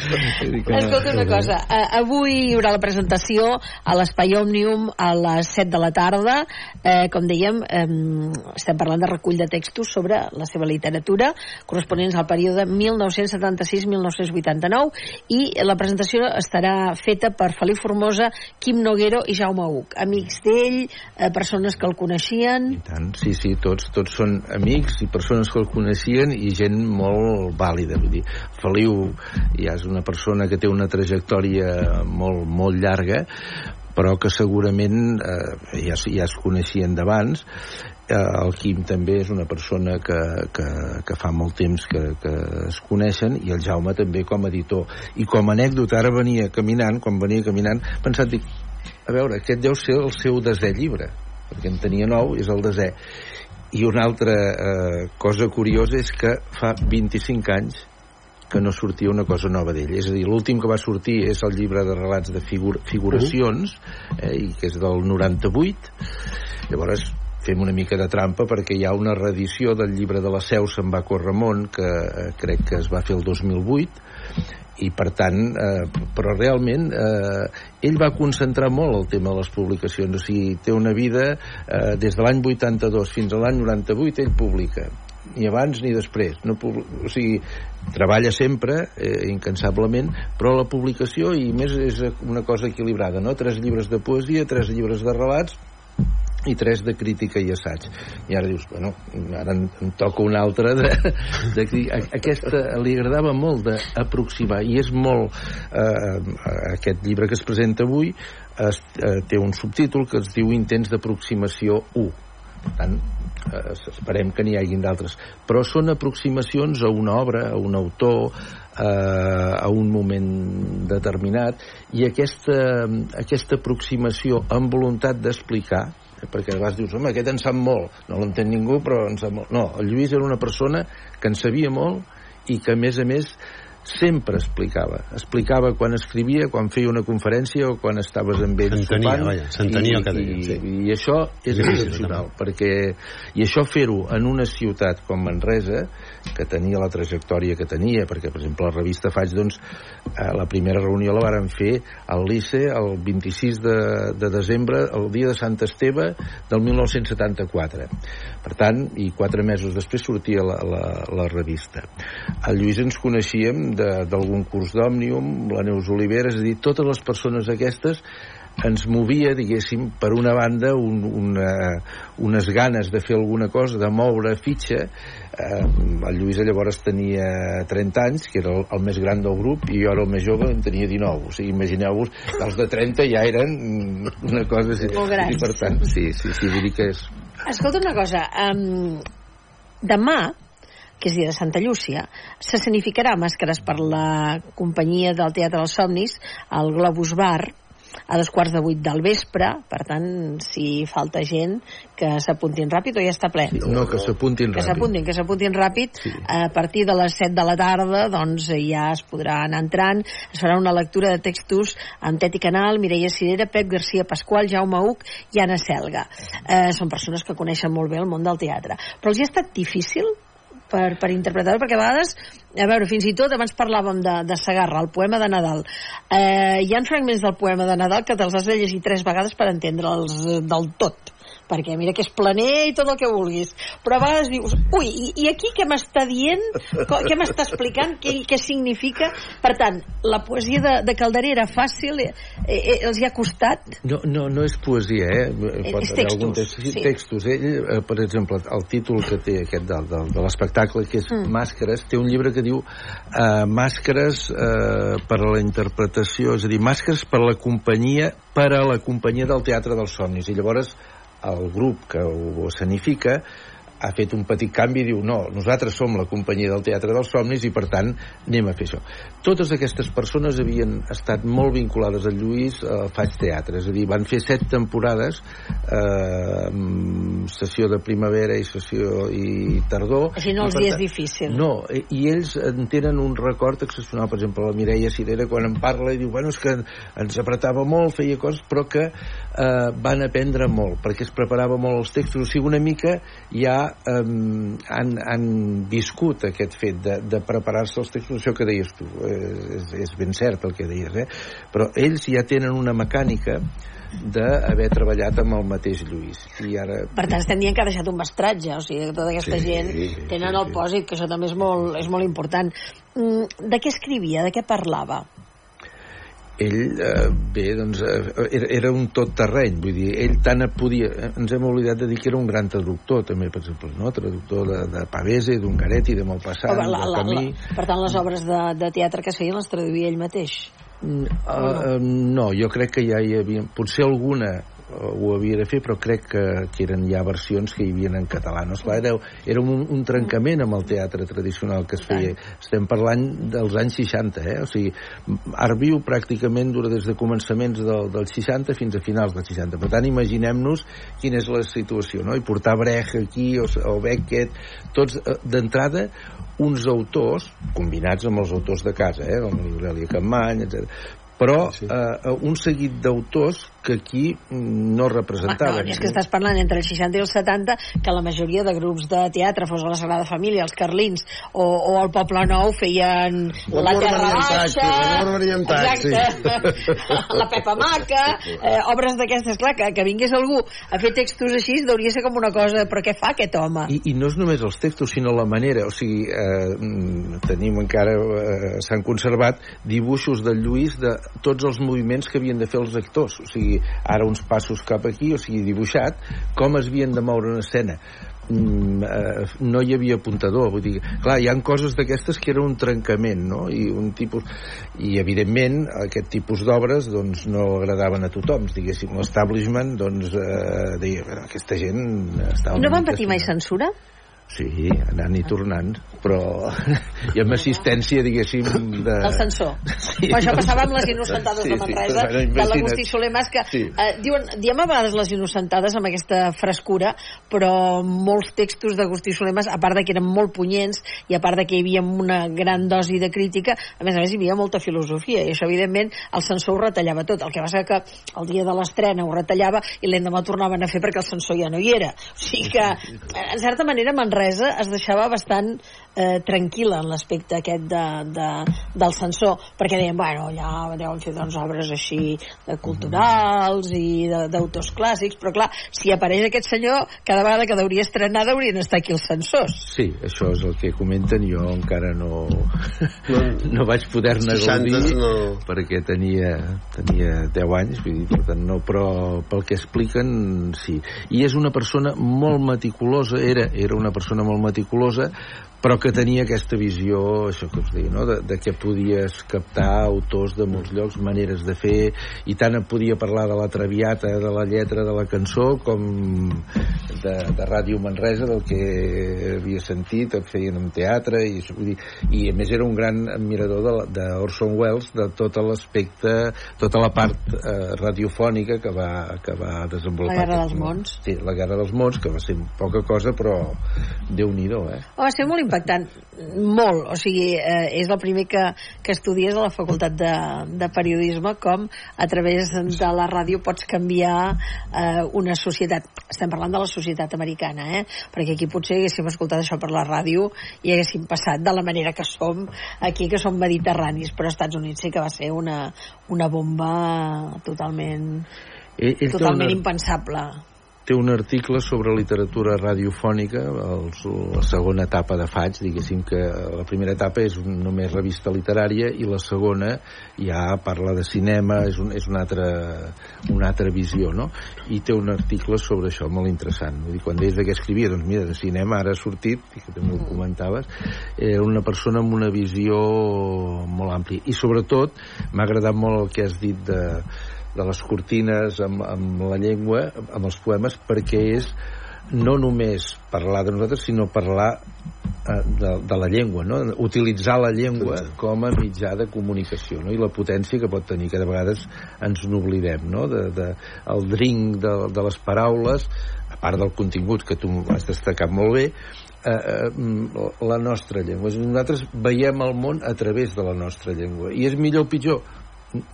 Escolta una cosa, uh, avui hi haurà la presentació a l'Espai Òmnium a les 7 de la tarda. Eh, com dèiem, eh, estem parlant de recull de textos sobre la seva literatura corresponents al període 1976-1989 i la presentació estarà feta per Felip Formosa, Quim Noguero i Jaume Uc. Amics d'ell, eh, persones que el coneixien... I tant, sí, sí, tots, tots són amics i persones que el coneixien i gent molt vàlida. Vull dir, Feliu ja és una persona que té una trajectòria molt, molt llarga però que segurament eh, ja, ja es coneixien d'abans el Quim també és una persona que, que, que fa molt temps que, que es coneixen i el Jaume també com a editor i com a anècdota ara venia caminant quan venia caminant pensat dic a veure, aquest deu ser el seu desè llibre perquè en tenia nou, és el desè i una altra eh, cosa curiosa és que fa 25 anys que no sortia una cosa nova d'ell. És a dir, l'últim que va sortir és el llibre de relats de figur figuracions, eh, i que és del 98. Llavors, fem una mica de trampa perquè hi ha una reedició del llibre de la Seu se'n va córrer món que eh, crec que es va fer el 2008 i per tant, eh, però realment eh, ell va concentrar molt el tema de les publicacions, o sigui, té una vida eh, des de l'any 82 fins a l'any 98 ell publica ni abans ni després no, o sigui, treballa sempre eh, incansablement però la publicació i més és una cosa equilibrada no? tres llibres de poesia, tres llibres de relats i tres de crítica i assaig. I ara dius, bueno, ara en, en toca una altra de, de, de, aquesta li agradava molt d'aproximar i és molt eh, aquest llibre que es presenta avui es, eh, té un subtítol que es diu Intents d'aproximació 1 per tant eh, esperem que n'hi hagin d'altres. Però són aproximacions a una obra a un autor eh, a un moment determinat i aquesta, aquesta aproximació amb voluntat d'explicar eh, perquè a vegades dius, home, aquest en sap molt no l'entén ningú, però en sap molt no, el Lluís era una persona que en sabia molt i que a més a més sempre explicava. Explicava quan escrivia, quan feia una conferència o quan estaves amb ell sopant. S'entenia el que deia. I, sí. I, això és excepcional, perquè... I això fer-ho en una ciutat com Manresa, que tenia la trajectòria que tenia, perquè, per exemple, la revista Faig, doncs, eh, la primera reunió la varen fer al Lice el 26 de, de desembre, el dia de Sant Esteve del 1974. Per tant, i quatre mesos després sortia la, la, la revista. El Lluís ens coneixíem d'algun curs d'Òmnium, la Neus Olivera, és a dir, totes les persones aquestes ens movia, diguéssim, per una banda un, una, unes ganes de fer alguna cosa, de moure fitxa. Eh, el Lluís llavors tenia 30 anys, que era el, el més gran del grup, i jo era el més jove, en tenia 19. O sigui, imagineu-vos, els de 30 ja eren una cosa... Així, Molt grans. I per tant, sí, sí, sí, vull dir que és... Escolta una cosa, um, demà que és dia de Santa Llúcia, s'escenificarà màscares per la companyia del Teatre dels Somnis, el Globus Bar, a dos quarts de vuit del vespre, per tant, si falta gent, que s'apuntin ràpid o ja està ple? Sí, no, que s'apuntin ràpid. Que s'apuntin, que s'apuntin ràpid. Sí. A partir de les 7 de la tarda, doncs, ja es podrà anar entrant. Es farà una lectura de textos amb Teti Canal, Mireia Cirera, Pep Garcia Pasqual, Jaume Uc i Anna Selga. Eh, són persones que coneixen molt bé el món del teatre. Però els ha estat difícil per, per interpretar-ho, perquè a vegades, a veure, fins i tot abans parlàvem de, de Sagarra, el poema de Nadal. Eh, hi ha fragments del poema de Nadal que te'ls has de llegir tres vegades per entendre'ls del tot perquè mira que és planer i tot el que vulguis, però a vegades dius, ui, i, i aquí què m'està dient, què m'està explicant, què, què significa? Per tant, la poesia de, de Calderer era fàcil, eh, eh, els hi ha costat? No, no, no és poesia, eh? Pot és haver textos, algun text, sí, sí. textos. Ell, eh, per exemple, el títol que té aquest de, de, de l'espectacle, que és Mm. Màscares, té un llibre que diu eh, Màscares eh, per a la interpretació, és a dir, Màscares per a la companyia per a la companyia del Teatre dels Somnis. I llavors el grup que ho escenifica ha fet un petit canvi i diu no, nosaltres som la companyia del Teatre dels Somnis i per tant anem a fer això. Totes aquestes persones havien estat molt vinculades al Lluís a Faig Teatre, és a dir, van fer set temporades eh, sessió de primavera i sessió i tardor. Així no els hi és difícil. no, i i ells en tenen un record excepcional. Per exemple, la Mireia Cirera, quan en parla, i diu, bueno, és que ens apretava molt, feia coses, però que eh, van aprendre molt, perquè es preparava molt els textos. O sigui, una mica ja eh, han, han viscut aquest fet de, de preparar-se els textos, això que deies tu. Eh, és, és ben cert el que deies, eh? Però ells ja tenen una mecànica d'haver treballat amb el mateix Lluís. I ara Per tant, estem dient que ha deixat un mestratge, o sigui, que tota aquesta Sí, gent sí, tenen sí, el pòsit, que això també és molt, és molt important. Mm, De què escrivia? De què parlava? Ell, eh, bé, doncs, eh, era, era un tot terreny, vull dir, ell tant podia... eh, Ens hem oblidat de dir que era un gran traductor, també, per exemple, no? Traductor de, de Pavese, d'Ungaretti, de Maupassant, Home, la, de la, la, Camí... per tant, les obres de, de teatre que es feien les traduïa ell mateix. Uh, uh, no, jo crec que ja hi havia... Potser alguna ho havia de fer, però crec que, que eren ja versions que hi havia en català. No? Esclar, era, era un, un trencament amb el teatre tradicional que es feia. Estem parlant dels anys 60, eh? O sigui, Art Viu pràcticament dura des de començaments del, dels 60 fins a finals dels 60. Per tant, imaginem-nos quina és la situació, no? I portar Brecht aquí, o, o Beckett, tots eh, d'entrada uns autors, combinats amb els autors de casa, eh, com l'Iurèlia Campmany, etc però eh, un seguit d'autors que aquí no Ah, no, és que estàs parlant entre els 60 i els 70 que la majoria de grups de teatre, fos la Sagrada Família, els Carlins o, o el Poble Nou, feien la L'amor Terra Baixa, variantat, exacte, la Pepa Maca, eh, obres d'aquestes, clar, que, que vingués algú a fer textos així hauria de ser com una cosa, però què fa aquest home? I, I no és només els textos, sinó la manera. O sigui, eh, tenim encara, eh, s'han conservat dibuixos del Lluís de tots els moviments que havien de fer els actors. O sigui, ara uns passos cap aquí, o sigui, dibuixat, com es havien de moure en escena. Mm, eh, no hi havia apuntador vull dir, clar, hi han coses d'aquestes que era un trencament no? i un tipus i evidentment aquest tipus d'obres doncs no agradaven a tothom diguéssim, l'establishment doncs eh, deia, "Però aquesta gent estava no una van patir mai estimada." censura? Sí, anant i tornant, però i amb assistència, diguéssim, de... El censor. Sí, Però això doncs- passava amb les innocentades Sí, de sí, Manresa, bueno, de imagina't. l'Agustí Soler Mas, que Sí. eh, diuen, diem a vegades les innocentades amb aquesta frescura, però molts textos d'Agustí Soler Mas, a part de que eren molt punyents i a part de que hi havia una gran dosi de crítica, a més a més hi havia molta filosofia, i això evidentment el censor ho retallava tot. El que passa que el dia de l'estrena ho retallava i l'endemà tornaven a fer perquè el censor ja no hi era. O sigui que, en certa manera, Manresa es deixava bastant eh, tranquil·la en l'aspecte aquest de, de, del censor, perquè deien, bueno, ja deuen fer doncs, obres així de culturals i de- d'autors clàssics, però clar, si apareix aquest senyor, cada vegada que hauria estrenar haurien d'estar aquí els censors. Sí, això és el que comenten, jo encara no, no [laughs] vaig poder-ne 60 gaudir no. perquè tenia, tenia 10 anys, vull dir, per tant, no, però pel que expliquen, sí. I és una persona molt meticulosa, era, era una persona molt meticulosa, però que tenia aquesta visió, això que us deia, no? de, de que podies captar autors de molts llocs, maneres de fer, i tant et podia parlar de la traviata, de la lletra de la cançó, com de, de Ràdio Manresa, del que havia sentit, el feien en teatre, i, vull dir, i a més era un gran admirador de, la- de Orson Welles, de tot l'aspecte, tota la part eh, radiofònica que va, que va desenvolupar. La Guerra dels. Mons. Sí, la Guerra dels Mons, que va ser poca cosa, però déu-n'hi-do, eh? Oh, va ser molt impactant, molt. O sigui, eh, és el primer que, que estudies a la facultat de, de periodisme, com a través de la ràdio pots canviar eh, una societat. Estem parlant de la societat americana, eh? Perquè aquí potser haguéssim escoltat això per la ràdio i haguéssim passat de la manera que som aquí, que som mediterranis, però als Estats Units sí que va ser una, una bomba totalment, Ell, ell té totalment una- impensable. Té un article sobre literatura radiofònica, els, la segona etapa de Faig, diguéssim que la primera etapa és un, només revista literària i la segona ja parla de cinema, és, un, és una, altra, una altra visió, no? I té un article sobre això molt interessant. Vull dir, quan deies de què escrivia, doncs mira, de cinema ara ha sortit, i que també ho comentaves, era una persona amb una visió molt àmplia. I sobretot m'ha agradat molt el que has dit de, de les cortines amb, amb la llengua, amb els poemes, perquè és no només parlar de nosaltres, sinó parlar eh, de, de la llengua, no? utilitzar la llengua com a mitjà de comunicació no? i la potència que pot tenir, que de vegades ens n'oblidem, no? de, de, el drink de, de les paraules, a part del contingut que tu has destacat molt bé, eh, eh, la nostra llengua. Nosaltres veiem el món a través de la nostra llengua. I és millor o pitjor?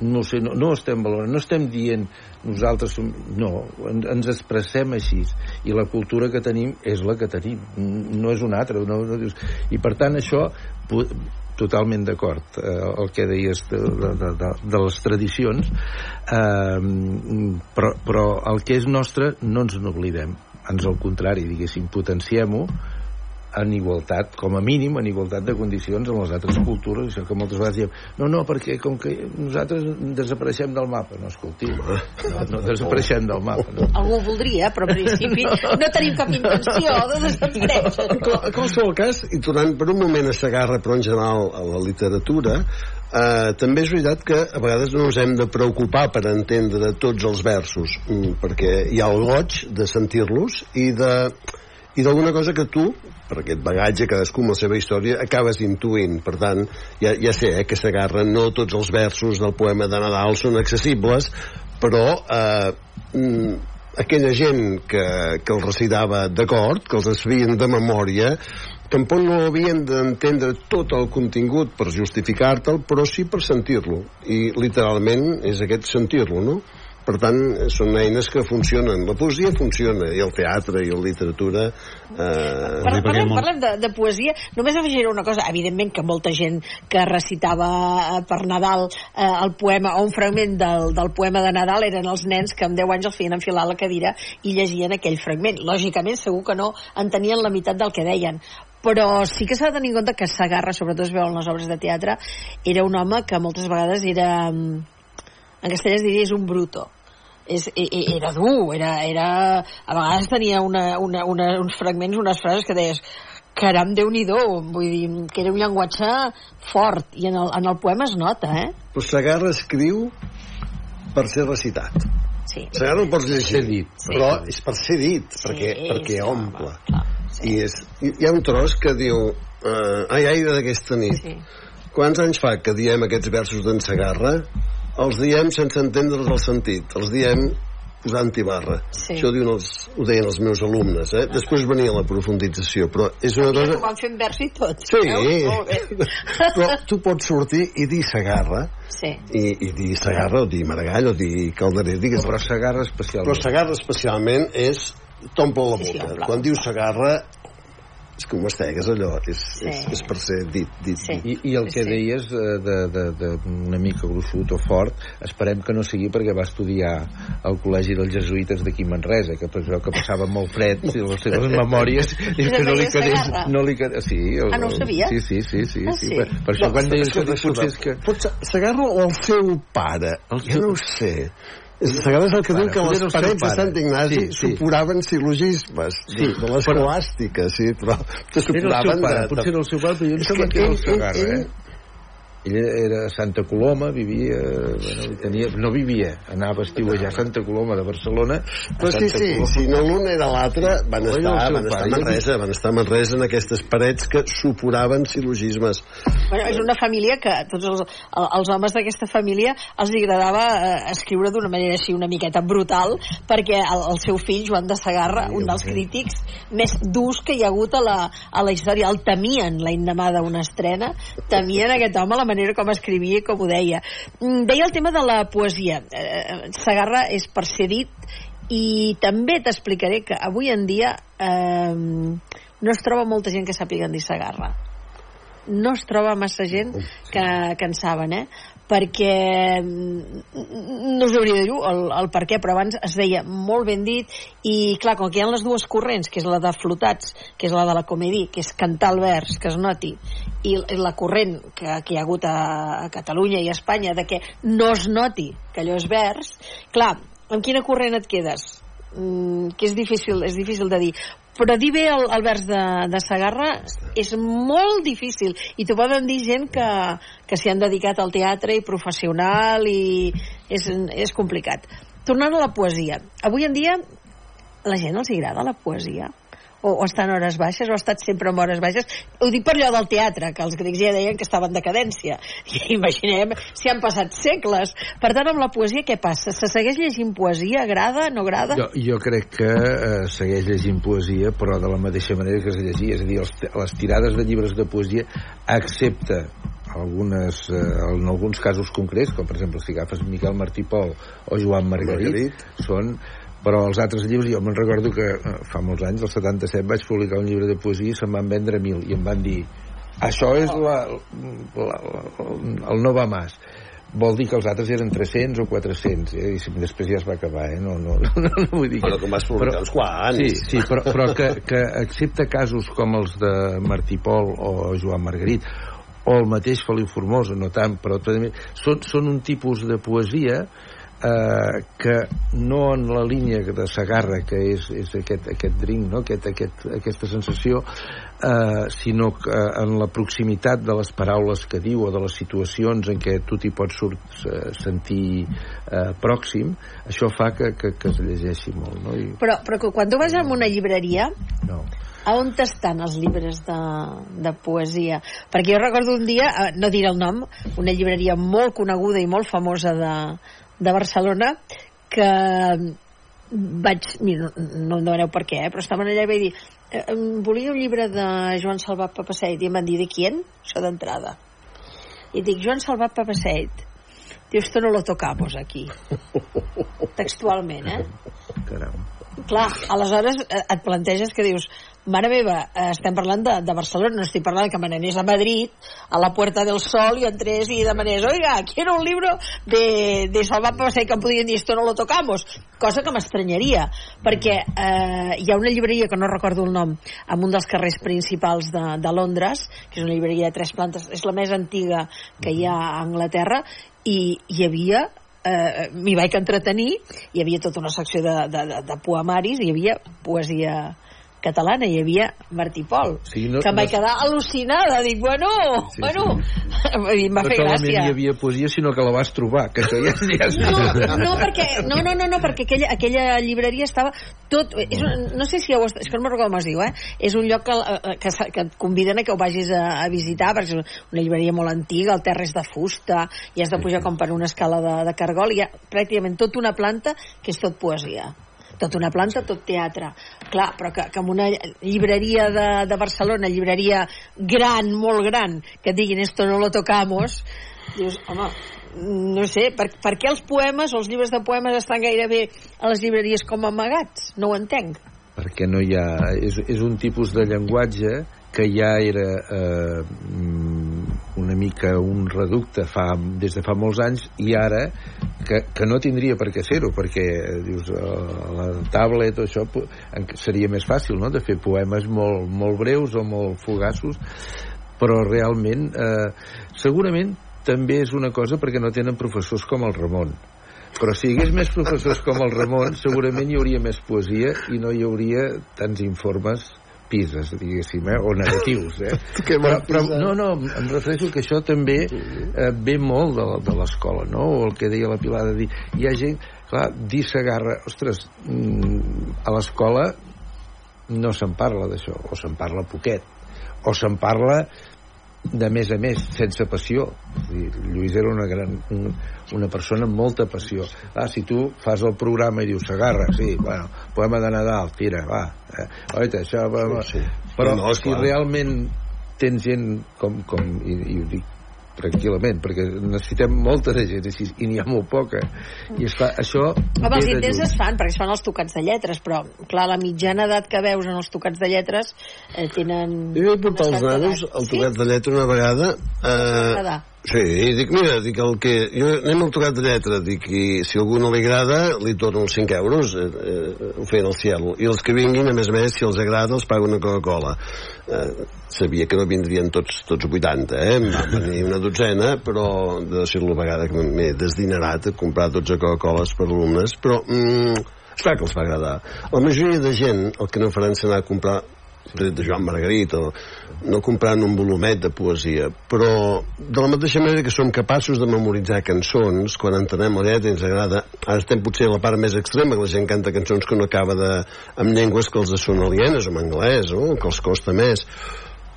No sé, no, no estem valorant, no estem dient nosaltres som... No, ens expressem així i la cultura que tenim és la que tenim, no és una altra. No, no dius... I per tant això totalment d'acord eh, el que deies de, de, de, de les tradicions eh, però, però el que és nostre no ens n'oblidem ens al contrari, diguéssim, potenciem-ho en igualtat, com a mínim, en igualtat de condicions amb les altres cultures, això que moltes vegades diem, no, no, perquè com que nosaltres desapareixem del mapa, no, escolti, no, no desapareixem del mapa. No. Algú voldria, però en principi no tenim cap intenció de desaparèixer. En qualsevol cas, i tornant per un moment a Sagarra, però en general a la literatura, eh, també és veritat que a vegades no ens hem de preocupar per entendre tots els versos, mm, perquè hi ha el goig de sentir-los i de i d'alguna cosa que tu, per aquest bagatge, cadascú amb la seva història, acabes intuint. Per tant, ja, ja sé eh, que s'agarra no tots els versos del poema de Nadal són accessibles, però eh, mm, aquella gent que, que els recitava d'acord, que els sabien de memòria, tampoc no havien d'entendre tot el contingut per justificar-te'l, però sí per sentir-lo. I literalment és aquest sentir-lo, no? Per tant, són eines que funcionen. La poesia funciona, i el teatre, i la literatura... Eh... Parlem, parlem, parlem de, de poesia. Només afegiré una cosa. Evidentment que molta gent que recitava eh, per Nadal eh, el poema o un fragment del, del poema de Nadal eren els nens que amb 10 anys els feien enfilar la cadira i llegien aquell fragment. Lògicament, segur que no entenien la meitat del que deien però sí que s'ha de tenir en compte que Sagarra, sobretot es veu en les obres de teatre, era un home que moltes vegades era mm, en castellà es diria és un bruto és, e, e, era dur, era, era, a vegades tenia una, una, una, uns fragments, unes frases que deies caram, déu nhi vull dir, que era un llenguatge fort, i en el, en el poema es nota, eh? Però Sagarra escriu per ser recitat. Sí. Sagarra no pots llegir, dit, sí. però és per ser dit, sí, perquè, perquè sí, omple. Clar, sí. I és, hi ha un tros que diu uh, ai, ai, d'aquesta nit. Sí. Quants anys fa que diem aquests versos d'en Sagarra? Els diem sense entendre's el sentit, els diem posant-hi barra. Sí. Això ho, diuen els, ho deien els meus alumnes, eh? Després venia la profundització, però és una cosa... Ho van fent vers i tot. Sí, [laughs] però tu pots sortir i dir Sagarra, sí. i, i dir Sagarra, o dir Maragall, o dir Calderer, digues... Però Sagarra especialment. Però Sagarra especialment és t'omple la boca. Sí, sí, Quan dius Sagarra és com mastegues allò, és, sí. és, és per ser dit. dit, sí. dit. I, I el que sí. deies eh, de, de, de, una mica gruixut o fort, esperem que no sigui perquè va estudiar al col·legi dels jesuïtes d'aquí Manresa, que es veu que passava molt fred i les seves [laughs] memòries i que no li quedés... No li quedés sí, el, ah, no ho sabia? Sí, sí, sí. sí, ah, sí. Per, per això no, quan deies que potser és que... Potser s'agarra el seu pare, el jo no ho sé Segons el que diu que les parets de Sant Ignasi sí, sí. supuraven sil·logismes sí, de, l'escolàstica, sí, però se supuraven... de, potser era el seu pare, però jo em sembla que era el Segarra, eh? Ell era a Santa Coloma, vivia, bueno, tenia, no vivia, anava a estiuejar a Santa Coloma de Barcelona. Però sí, sí, Coloma. si no l'un era l'altre, van, estar, van estar a Manresa, van estar a Manresa en aquestes parets que suporaven sil·logismes. Bueno, és una família que tots els, els homes d'aquesta família els agradava eh, escriure d'una manera així una miqueta brutal, perquè el, el seu fill, Joan de Sagarra, sí, un dels crítics més durs que hi ha hagut a la, a la història, el temien l'endemà d'una estrena, temien aquest home la manera com escrivia i com ho deia. Mm, deia el tema de la poesia. Eh, Sagarra és per ser dit i també t'explicaré que avui en dia eh, no es troba molta gent que sàpiga dir Sagarra. no es troba massa gent que, que en saben, eh? Perquè mm, no us hauria de dir el, el per què, però abans es veia molt ben dit i clar, com que hi ha les dues corrents que és la de flotats, que és la de la comèdia que és cantar el vers, que es noti i la corrent que, que hi ha hagut a, a Catalunya i a Espanya de que no es noti que allò és vers clar, amb quina corrent et quedes? Mm, que és difícil, és difícil de dir però dir bé el, el vers de, de Sagarra és molt difícil. I t'ho poden dir gent que, que s'hi han dedicat al teatre i professional i és, és complicat. Tornant a la poesia. Avui en dia la gent els agrada la poesia o, o està en hores baixes o ha estat sempre en hores baixes ho dic per allò del teatre que els grecs ja deien que estava en decadència i [laughs] imaginem si han passat segles per tant amb la poesia què passa? se segueix llegint poesia? agrada? no agrada? Jo, jo crec que eh, segueix llegint poesia però de la mateixa manera que es llegia és a dir, els, les tirades de llibres de poesia excepte algunes, eh, en alguns casos concrets, com per exemple si agafes Miquel Martí Pol o Joan Margarit, Margarit. són però els altres llibres, jo me'n recordo que eh, fa molts anys, el 77, vaig publicar un llibre de poesia i se'n van vendre mil, i em van dir això és la, la, la, el no va más vol dir que els altres eren 300 o 400 eh? i després ja es va acabar eh? no, no, [laughs] no, no, no vull dir però que vas publicar però, uns quants sí, sí però, però que, que excepte casos com els de Martí Pol o Joan Margarit o el mateix Feliu Formosa, no tant, però també, són, són un tipus de poesia eh, que no en la línia de Sagarra que és, és aquest, aquest drink no? aquest, aquest, aquesta sensació eh, sinó que en la proximitat de les paraules que diu o de les situacions en què tu t'hi pots surt, eh, sentir eh, pròxim això fa que, que, que es llegeixi molt no? I... però, però que quan tu vas a una llibreria no a on estan els llibres de, de poesia? Perquè jo recordo un dia, eh, no diré el nom, una llibreria molt coneguda i molt famosa de, de Barcelona que vaig, mira, no em demaneu per què, eh, però estaven allà i vaig dir eh, volia un llibre de Joan Salvat Papaseit i em van dir, de qui? Això d'entrada. I dic, Joan Salvat Papaseit. Diu, esto no lo tocamos aquí. [laughs] Textualment, eh? Caram. Clar, aleshores eh, et planteges que dius, mare meva, eh, estem parlant de, de Barcelona, no estic parlant que me n'anés a Madrid, a la Puerta del Sol, i entrés i demanés, oiga, quiero un libro de, de Salvat Passeig, que em podien dir, esto no lo tocamos, cosa que m'estranyaria, perquè eh, hi ha una llibreria, que no recordo el nom, en un dels carrers principals de, de Londres, que és una llibreria de tres plantes, és la més antiga que hi ha a Anglaterra, i hi havia eh, m'hi vaig entretenir hi havia tota una secció de, de, de, de poemaris hi havia poesia catalana hi havia Martí Pol sí, no, que em vaig no... quedar al·lucinada dic, bueno, sí, bueno sí. i m'ha fet gràcia hi havia poesia sinó que la vas trobar que ja, ja no, [laughs] no, perquè, no, no, no, no, perquè aquella, aquella llibreria estava tot, és un, no sé si estat, és que no me'n recordo com es diu, eh? és un lloc que, eh, que, que et conviden a que ho vagis a, a visitar perquè és una llibreria molt antiga, el terra és de fusta i has de pujar com per una escala de, de cargol i hi ha pràcticament tota una planta que és tot poesia tot una planta, tot teatre. Clar, però que, que en una llibreria de, de Barcelona, llibreria gran, molt gran, que diguin esto no lo tocamos, dius, home, no sé, per, per què els poemes o els llibres de poemes estan gairebé a les llibreries com amagats? No ho entenc. Perquè no hi ha... És, és un tipus de llenguatge que ja era eh, una mica un reducte fa, des de fa molts anys i ara que, que no tindria per què ser-ho perquè dius, la tablet o això seria més fàcil no? de fer poemes molt, molt breus o molt fugaços però realment eh, segurament també és una cosa perquè no tenen professors com el Ramon però si hi hagués més professors com el Ramon segurament hi hauria més poesia i no hi hauria tants informes pises, diguéssim, eh? o negatius. Eh? [laughs] però, però, no, no, em refereixo que això també eh, ve molt de, de l'escola, no? O el que deia la Pilar de dir... Hi ha gent, clar, dir s'agarra... Ostres, mm, a l'escola no se'n parla d'això, o se'n parla poquet, o se'n parla de més a més, sense passió. Dir, Lluís era una, gran, una persona amb molta passió. Ah, si tu fas el programa i dius s'agarra, sí, bueno, poema de Nadal, tira, va. Eh, oita, això... Va, va. Sí. Però no, si realment tens gent com, com i, i ho dic tranquil·lament, perquè necessitem molta de gent així, i n'hi ha molt poca. I esclar, això... Home, els intents es fan perquè es fan els tocats de lletres, però, clar, la mitjana edat que veus en els tocats de lletres eh, tenen... Jo vaig portar els nanos al tocat de lletra una vegada. Eh, Sí, dic, mira, dic el que... Jo anem al tocat de lletra, dic, i si algú no li agrada, li torno els 5 euros, eh, eh, ho feien al cielo. I els que vinguin, a més a més, si els agrada, els pago una Coca-Cola. Eh, sabia que no vindrien tots, tots 80, eh? Van venir una dotzena, però de ser la vegada que m'he desdinerat a comprar 12 Coca-Coles per alumnes, però... Mm, Esclar que els va agradar. La majoria de gent el que no faran serà comprar tret de Joan Margarit o no comprant un volumet de poesia però de la mateixa manera que som capaços de memoritzar cançons quan entenem la lletra i ens agrada ara estem potser a la part més extrema que la gent canta cançons que no acaba de, amb llengües que els són alienes o en anglès o que els costa més.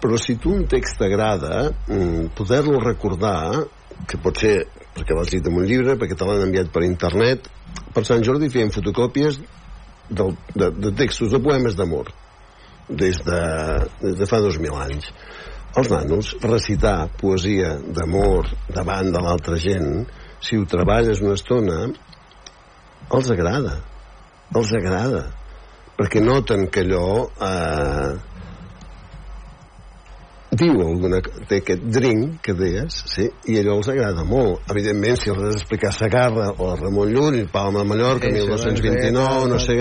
Però si tu un text t'agrada mm, poder-lo recordar que pot ser perquè l'has dit en un llibre perquè te l'han enviat per internet per Sant Jordi feien fotocòpies del, de, de textos de poemes d'amor des de, des de fa 2.000 anys. Els nanos, recitar poesia d'amor davant de l'altra gent, si ho treballes una estona, els agrada. Els agrada. Perquè noten que allò eh, diu alguna té aquest drink que deies, sí, i allò els agrada molt. Evidentment, si els has d'explicar Sagarra o Ramon Llull, Palma Mallorca, Sí, 1229, no sé,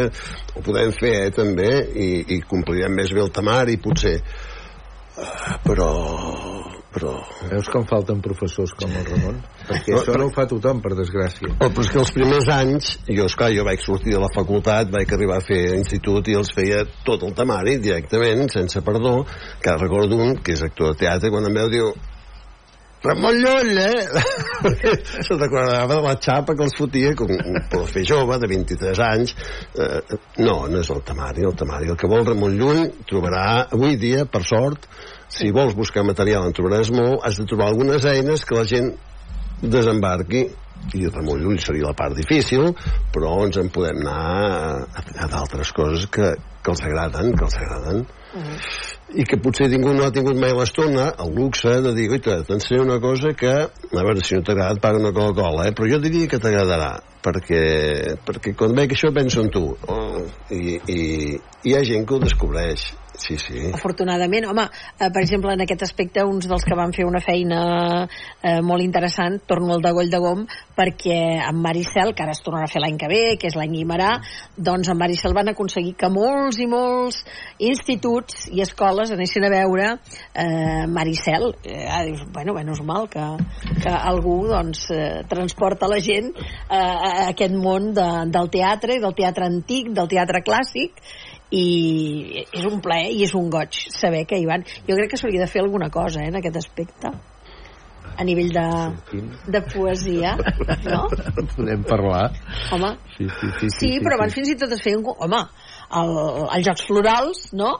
ho podem fer, eh, també, i, i complirem més bé el temari, potser. Uh, però... però... Veus com falten professors com el Ramon? [laughs] Perquè No, això no ho fa tothom, per desgràcia. Oh, però és que els primers anys, jo, esclar, jo vaig sortir de la facultat, vaig arribar a fer institut i els feia tot el temari directament, sense perdó, que recordo un, que és actor de teatre, quan em veu diu Ramon Llull, eh? [laughs] Se t'acordava de la xapa que els fotia, com un profe jove de 23 anys. Eh, no, no és el temari, el temari. El que vol Ramon Llull trobarà avui dia, per sort, si vols buscar material en trobaràs molt, has de trobar algunes eines que la gent desembarqui i Ramon Llull seria la part difícil però ens en podem anar a, a d'altres coses que, que els agraden que els agraden i que potser ningú no ha tingut mai l'estona, el luxe de dir, oita, t'ensenyaré una cosa que, a veure, si no t'agrada et paga una Coca-Cola, eh? però jo diria que t'agradarà, perquè, perquè quan veig això penso en tu. Oh, i, i, I hi ha gent que ho descobreix, sí, sí. Afortunadament, home, eh, per exemple, en aquest aspecte, uns dels que van fer una feina eh, molt interessant, torno al de Goll de Gom, perquè amb Maricel, que ara es tornarà a fer l'any que ve, que és l'any Guimarà, doncs amb Maricel van aconseguir que molts i molts instituts i escoles anessin a veure eh, Maricel. Eh, ah, dius, bueno, menys mal que, que algú doncs, eh, transporta la gent eh, a aquest món de, del teatre, del teatre antic, del teatre clàssic, i és un plaer i és un goig saber que hi van. Jo crec que s'hauria de fer alguna cosa eh, en aquest aspecte a nivell de, de poesia, no? Podem parlar. Home, Sí, sí, sí. sí, però abans fins i tot es feien... Home, el, els Jocs Florals, no?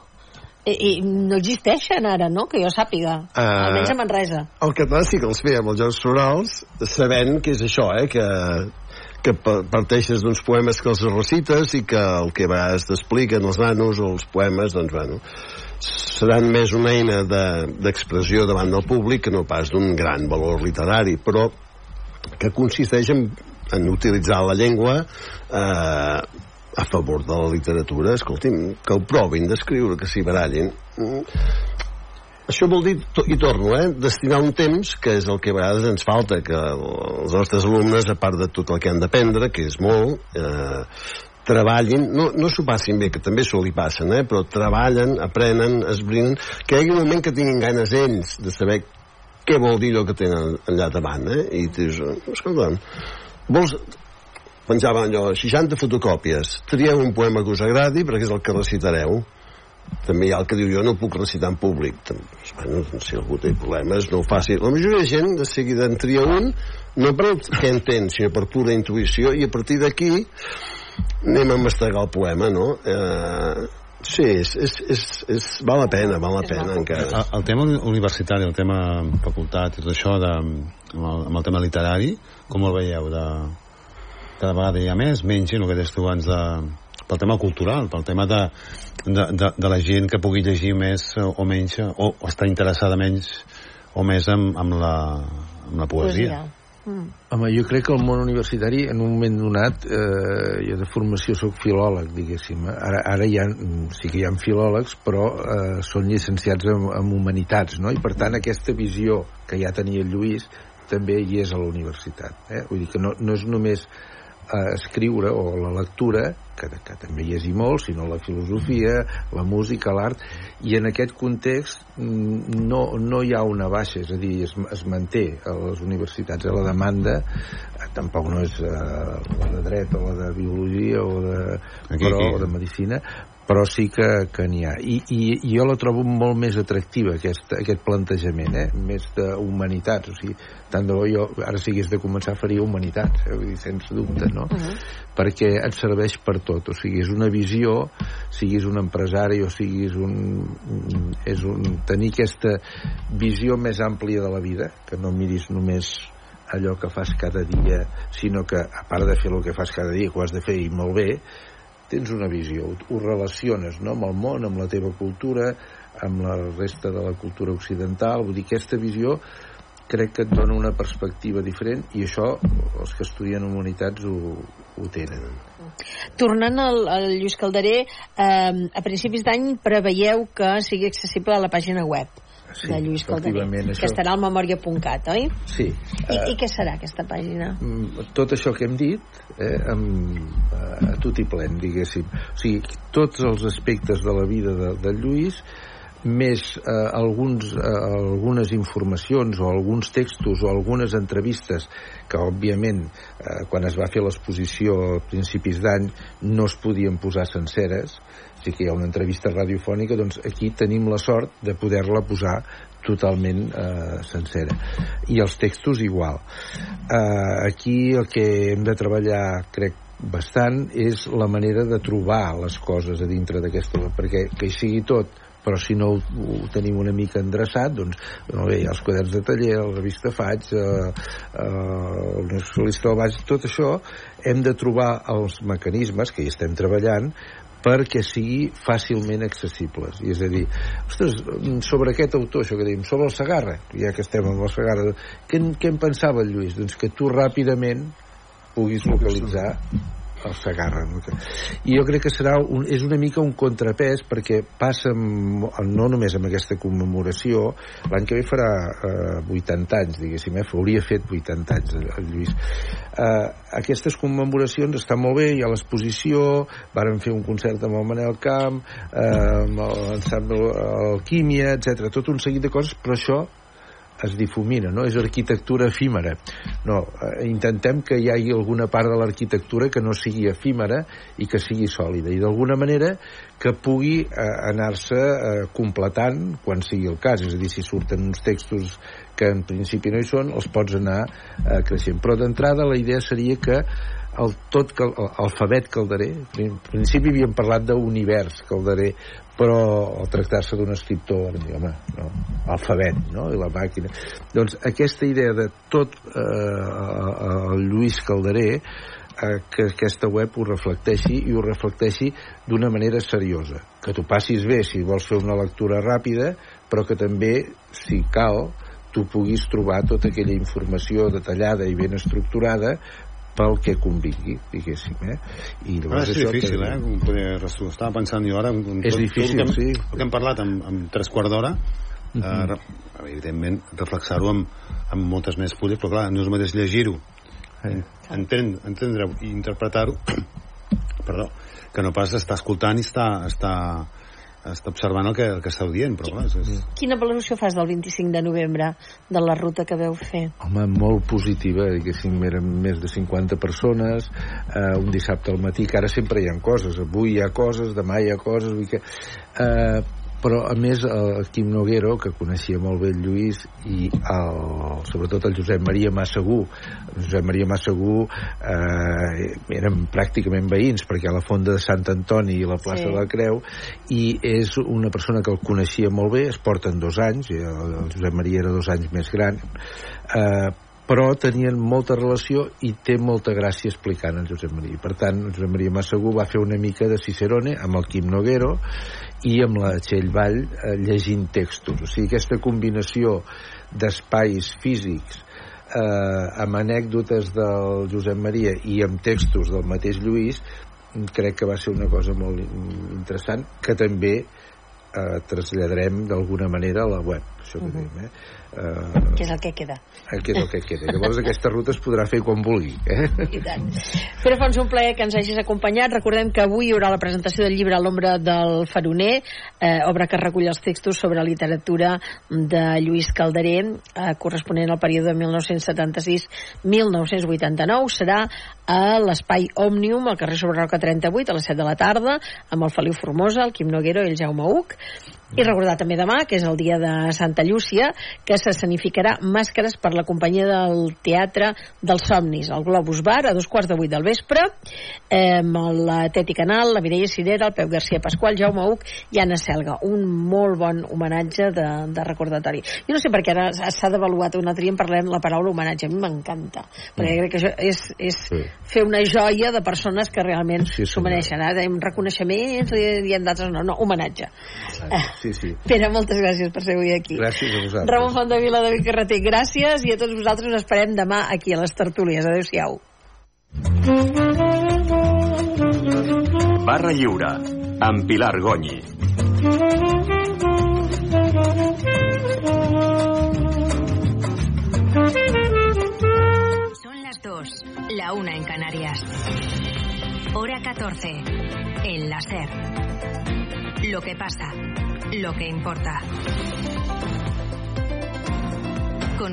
I, i no existeixen ara, no? Que jo sàpiga. Ah. Almenys a Manresa. El català sí que els fèiem els Jocs Florals, sabent que és això, eh, que, que pa- parteixes d'uns poemes que els recites i que el que vegades t'expliquen els nanos o els poemes, doncs, bueno, seran més una eina de- d'expressió davant del públic que no pas d'un gran valor literari, però que consisteix en, en utilitzar la llengua eh, a favor de la literatura. Escolti'm, que ho provin d'escriure, que s'hi barallin. Mm. Això vol dir, i torno, eh, destinar un temps, que és el que a vegades ens falta, que els nostres alumnes, a part de tot el que han d'aprendre, que és molt, eh, treballin, no, no s'ho passin bé, que també s'ho li passen, eh, però treballen, aprenen, esbrinen, que hi hagi un moment que tinguin ganes ells de saber què vol dir allò que tenen allà davant, eh? I dius, escolta, vols, penjaven allò, 60 fotocòpies, trieu un poema que us agradi perquè és el que recitareu. També hi ha el que diu, jo no puc recitar en públic. Doncs, Bueno, si algú té problemes, no ho faci. La majoria de gent de seguida en tria un, no per el que entén, sinó per pura intuïció, i a partir d'aquí anem a mastegar el poema, no? Eh, sí, és, és, és, és, val la pena, val la pena encara. El, el tema uni- universitari, el tema facultat i tot això, de, amb, el, amb el tema literari, com el veieu? De, cada vegada hi ha més, menys, el que deies tu abans, de, pel tema cultural, pel tema de, de, de, de la gent que pugui llegir més o menys, o, o estar interessada menys o més amb, amb, la, amb la poesia. Mm. Home, jo crec que el món universitari, en un moment donat, eh, jo de formació sóc filòleg, diguéssim. Ara, ara ja, sí que hi ha filòlegs, però eh, són llicenciats en, en humanitats, no? I per tant aquesta visió que ja tenia el Lluís també hi és a la universitat. Eh? Vull dir que no, no és només eh, escriure o la lectura, que, que també hi és i molt, sinó la filosofia, la música, l'art, i en aquest context mm, no, no hi ha una baixa, és a dir, es, es manté a les universitats a la demanda, eh, tampoc no és eh, la de dret o la de biologia o de, Aquí, però, aquí. o de medicina, però sí que, que n'hi ha. I, i, I jo la trobo molt més atractiva, aquest, aquest plantejament, eh? més d'humanitats. O sigui, tant de bo jo ara si hagués de començar faria humanitats, eh? Vull dir, sense dubte, no? Uh -huh. Perquè et serveix per tot. O sigui, és una visió, siguis un empresari o siguis un... un- és un tenir aquesta visió més àmplia de la vida, que no miris només allò que fas cada dia, sinó que, a part de fer el que fas cada dia, que ho has de fer i molt bé, tens una visió, ho, relaciones no? amb el món, amb la teva cultura, amb la resta de la cultura occidental, vull dir, aquesta visió crec que et dona una perspectiva diferent i això els que estudien humanitats ho, ho tenen. Tornant al, al Lluís Calderé, eh, a principis d'any preveieu que sigui accessible a la pàgina web Sí, de Lluís Calderé, efectivament, que això- estarà al memòria.cat, oi? Sí. I, eh, I què serà aquesta pàgina? Mm, tot això que hem dit eh, amb, eh, a tot i plen, diguéssim. O sigui, tots els aspectes de la vida de, de Lluís més eh, alguns, eh, algunes informacions o alguns textos o algunes entrevistes que òbviament eh, quan es va fer l'exposició a principis d'any no es podien posar senceres sí que hi ha una entrevista radiofònica doncs aquí tenim la sort de poder-la posar totalment eh, sencera. I els textos igual. Eh, aquí el que hem de treballar crec bastant és la manera de trobar les coses a dintre d'aquesta perquè que hi sigui tot però si no ho, ho tenim una mica endreçat doncs no, bé, els quaderns de taller la revista Faig eh, eh, el nacionalista del Baix tot això hem de trobar els mecanismes que hi estem treballant perquè sigui fàcilment accessibles. I és a dir, ostres, sobre aquest autor, això que dèiem, sobre el Sagarra, ja que estem amb el Sagarra, què, què en pensava el Lluís? Doncs que tu ràpidament puguis localitzar el Sagarra. No? I jo crec que serà un, és una mica un contrapès perquè passa amb, no només amb aquesta commemoració, l'any que ve farà eh, 80 anys, diguéssim, eh? hauria fet 80 anys el, el Lluís. Eh, aquestes commemoracions estan molt bé, hi ha l'exposició, varen fer un concert amb el Manel Camp, eh, amb l'ensemble Alquímia, etc. tot un seguit de coses, però això es difumina, no? És arquitectura efímera. No, eh, intentem que hi hagi alguna part de l'arquitectura que no sigui efímera i que sigui sòlida i d'alguna manera que pugui eh, anar-se eh, completant quan sigui el cas, és a dir, si surten uns textos que en principi no hi són, els pots anar eh, creixent. Però d'entrada la idea seria que el tot cal, alfabet calderer en principi havíem parlat d'univers calderer però al tractar-se d'un escriptor dir, home, no, alfabet no? i la màquina doncs aquesta idea de tot eh, el Lluís Calderer eh, que aquesta web ho reflecteixi i ho reflecteixi d'una manera seriosa que t'ho passis bé si vols fer una lectura ràpida però que també, si cal tu puguis trobar tota aquella informació detallada i ben estructurada pel que convingui, diguéssim, eh? I Ara és això difícil, que- eh? Com poder resol- Estava pensant jo ara... amb- amb És tot- difícil, tot el que hem, sí. El que hem parlat en, en tres quarts d'hora, Mhm. eh, re- evidentment, reflexar-ho amb, amb moltes més fulles, però clar, no és el mateix llegir-ho, Eh. entendre, entendre i interpretar-ho, [clears throat] perdó, que no pas estar escoltant i estar, estar, estar observant el que, el que esteu dient, però clar, és, és, Quina valoració fas del 25 de novembre de la ruta que veu fer? Home, molt positiva, diguéssim, eren més de 50 persones, eh, un dissabte al matí, que ara sempre hi ha coses, avui hi ha coses, demà hi ha coses, vull que... Eh, però a més el Quim Noguero que coneixia molt bé el Lluís i el, sobretot el Josep Maria Massagú el Josep Maria Massagú eh, eren pràcticament veïns perquè a la fonda de Sant Antoni i la plaça Sí. de la Creu i és una persona que el coneixia molt bé es porten dos anys el, el Josep Maria era dos anys més gran eh, però tenien molta relació i té molta gràcia explicant el Josep Maria. Per tant, Josep Maria Massagú va fer una mica de Cicerone amb el Quim Noguero i amb la Txell Vall eh, llegint textos. O sigui, aquesta combinació d'espais físics eh, amb anècdotes del Josep Maria i amb textos del mateix Lluís crec que va ser una cosa molt interessant que també eh, traslladarem d'alguna manera a la web això que uh -huh. dèiem, eh? Uh, que és el que queda. Que és el que queda. Llavors aquesta ruta es podrà fer quan vulgui. Eh? I tant. Pere Fons, un plaer que ens hagis acompanyat. Recordem que avui hi haurà la presentació del llibre L'ombra del faroner, eh, obra que recull els textos sobre literatura de Lluís Calderé, eh, corresponent al període 1976-1989. Serà a l'Espai Òmnium, al carrer Sobre Roca 38, a les 7 de la tarda, amb el Feliu Formosa, el Quim Noguero i el Jaume Uc. I recordar també demà, que és el dia de Santa Llúcia, que s'escenificarà Màscares per la companyia del Teatre dels Somnis, al Globus Bar, a dos quarts de vuit del vespre, eh, amb la Teti Canal, la Mireia Cirera, el Pep García Pasqual, Jaume Uc i Anna Selga. Un molt bon homenatge de, de recordatori. Jo no sé per què ara s'ha devaluat un altre dia en parlem la paraula homenatge. A mi m'encanta, perquè mm. crec que això és, és sí. fer una joia de persones que realment s'ho sí, mereixen. Ara reconeixements, diem d'altres no, no, homenatge. Sí, sí. Pere, moltes gràcies per ser avui aquí. Gràcies a vosaltres. Ramon Fondavila, David Carreter, gràcies i a tots vosaltres us esperem demà aquí a les tertúlies. Adéu-siau. Barra Lliure, amb Pilar Gonyi. Son las dos, la una en Canarias. Hora 14, en la SER. Lo que pasa, lo que importa.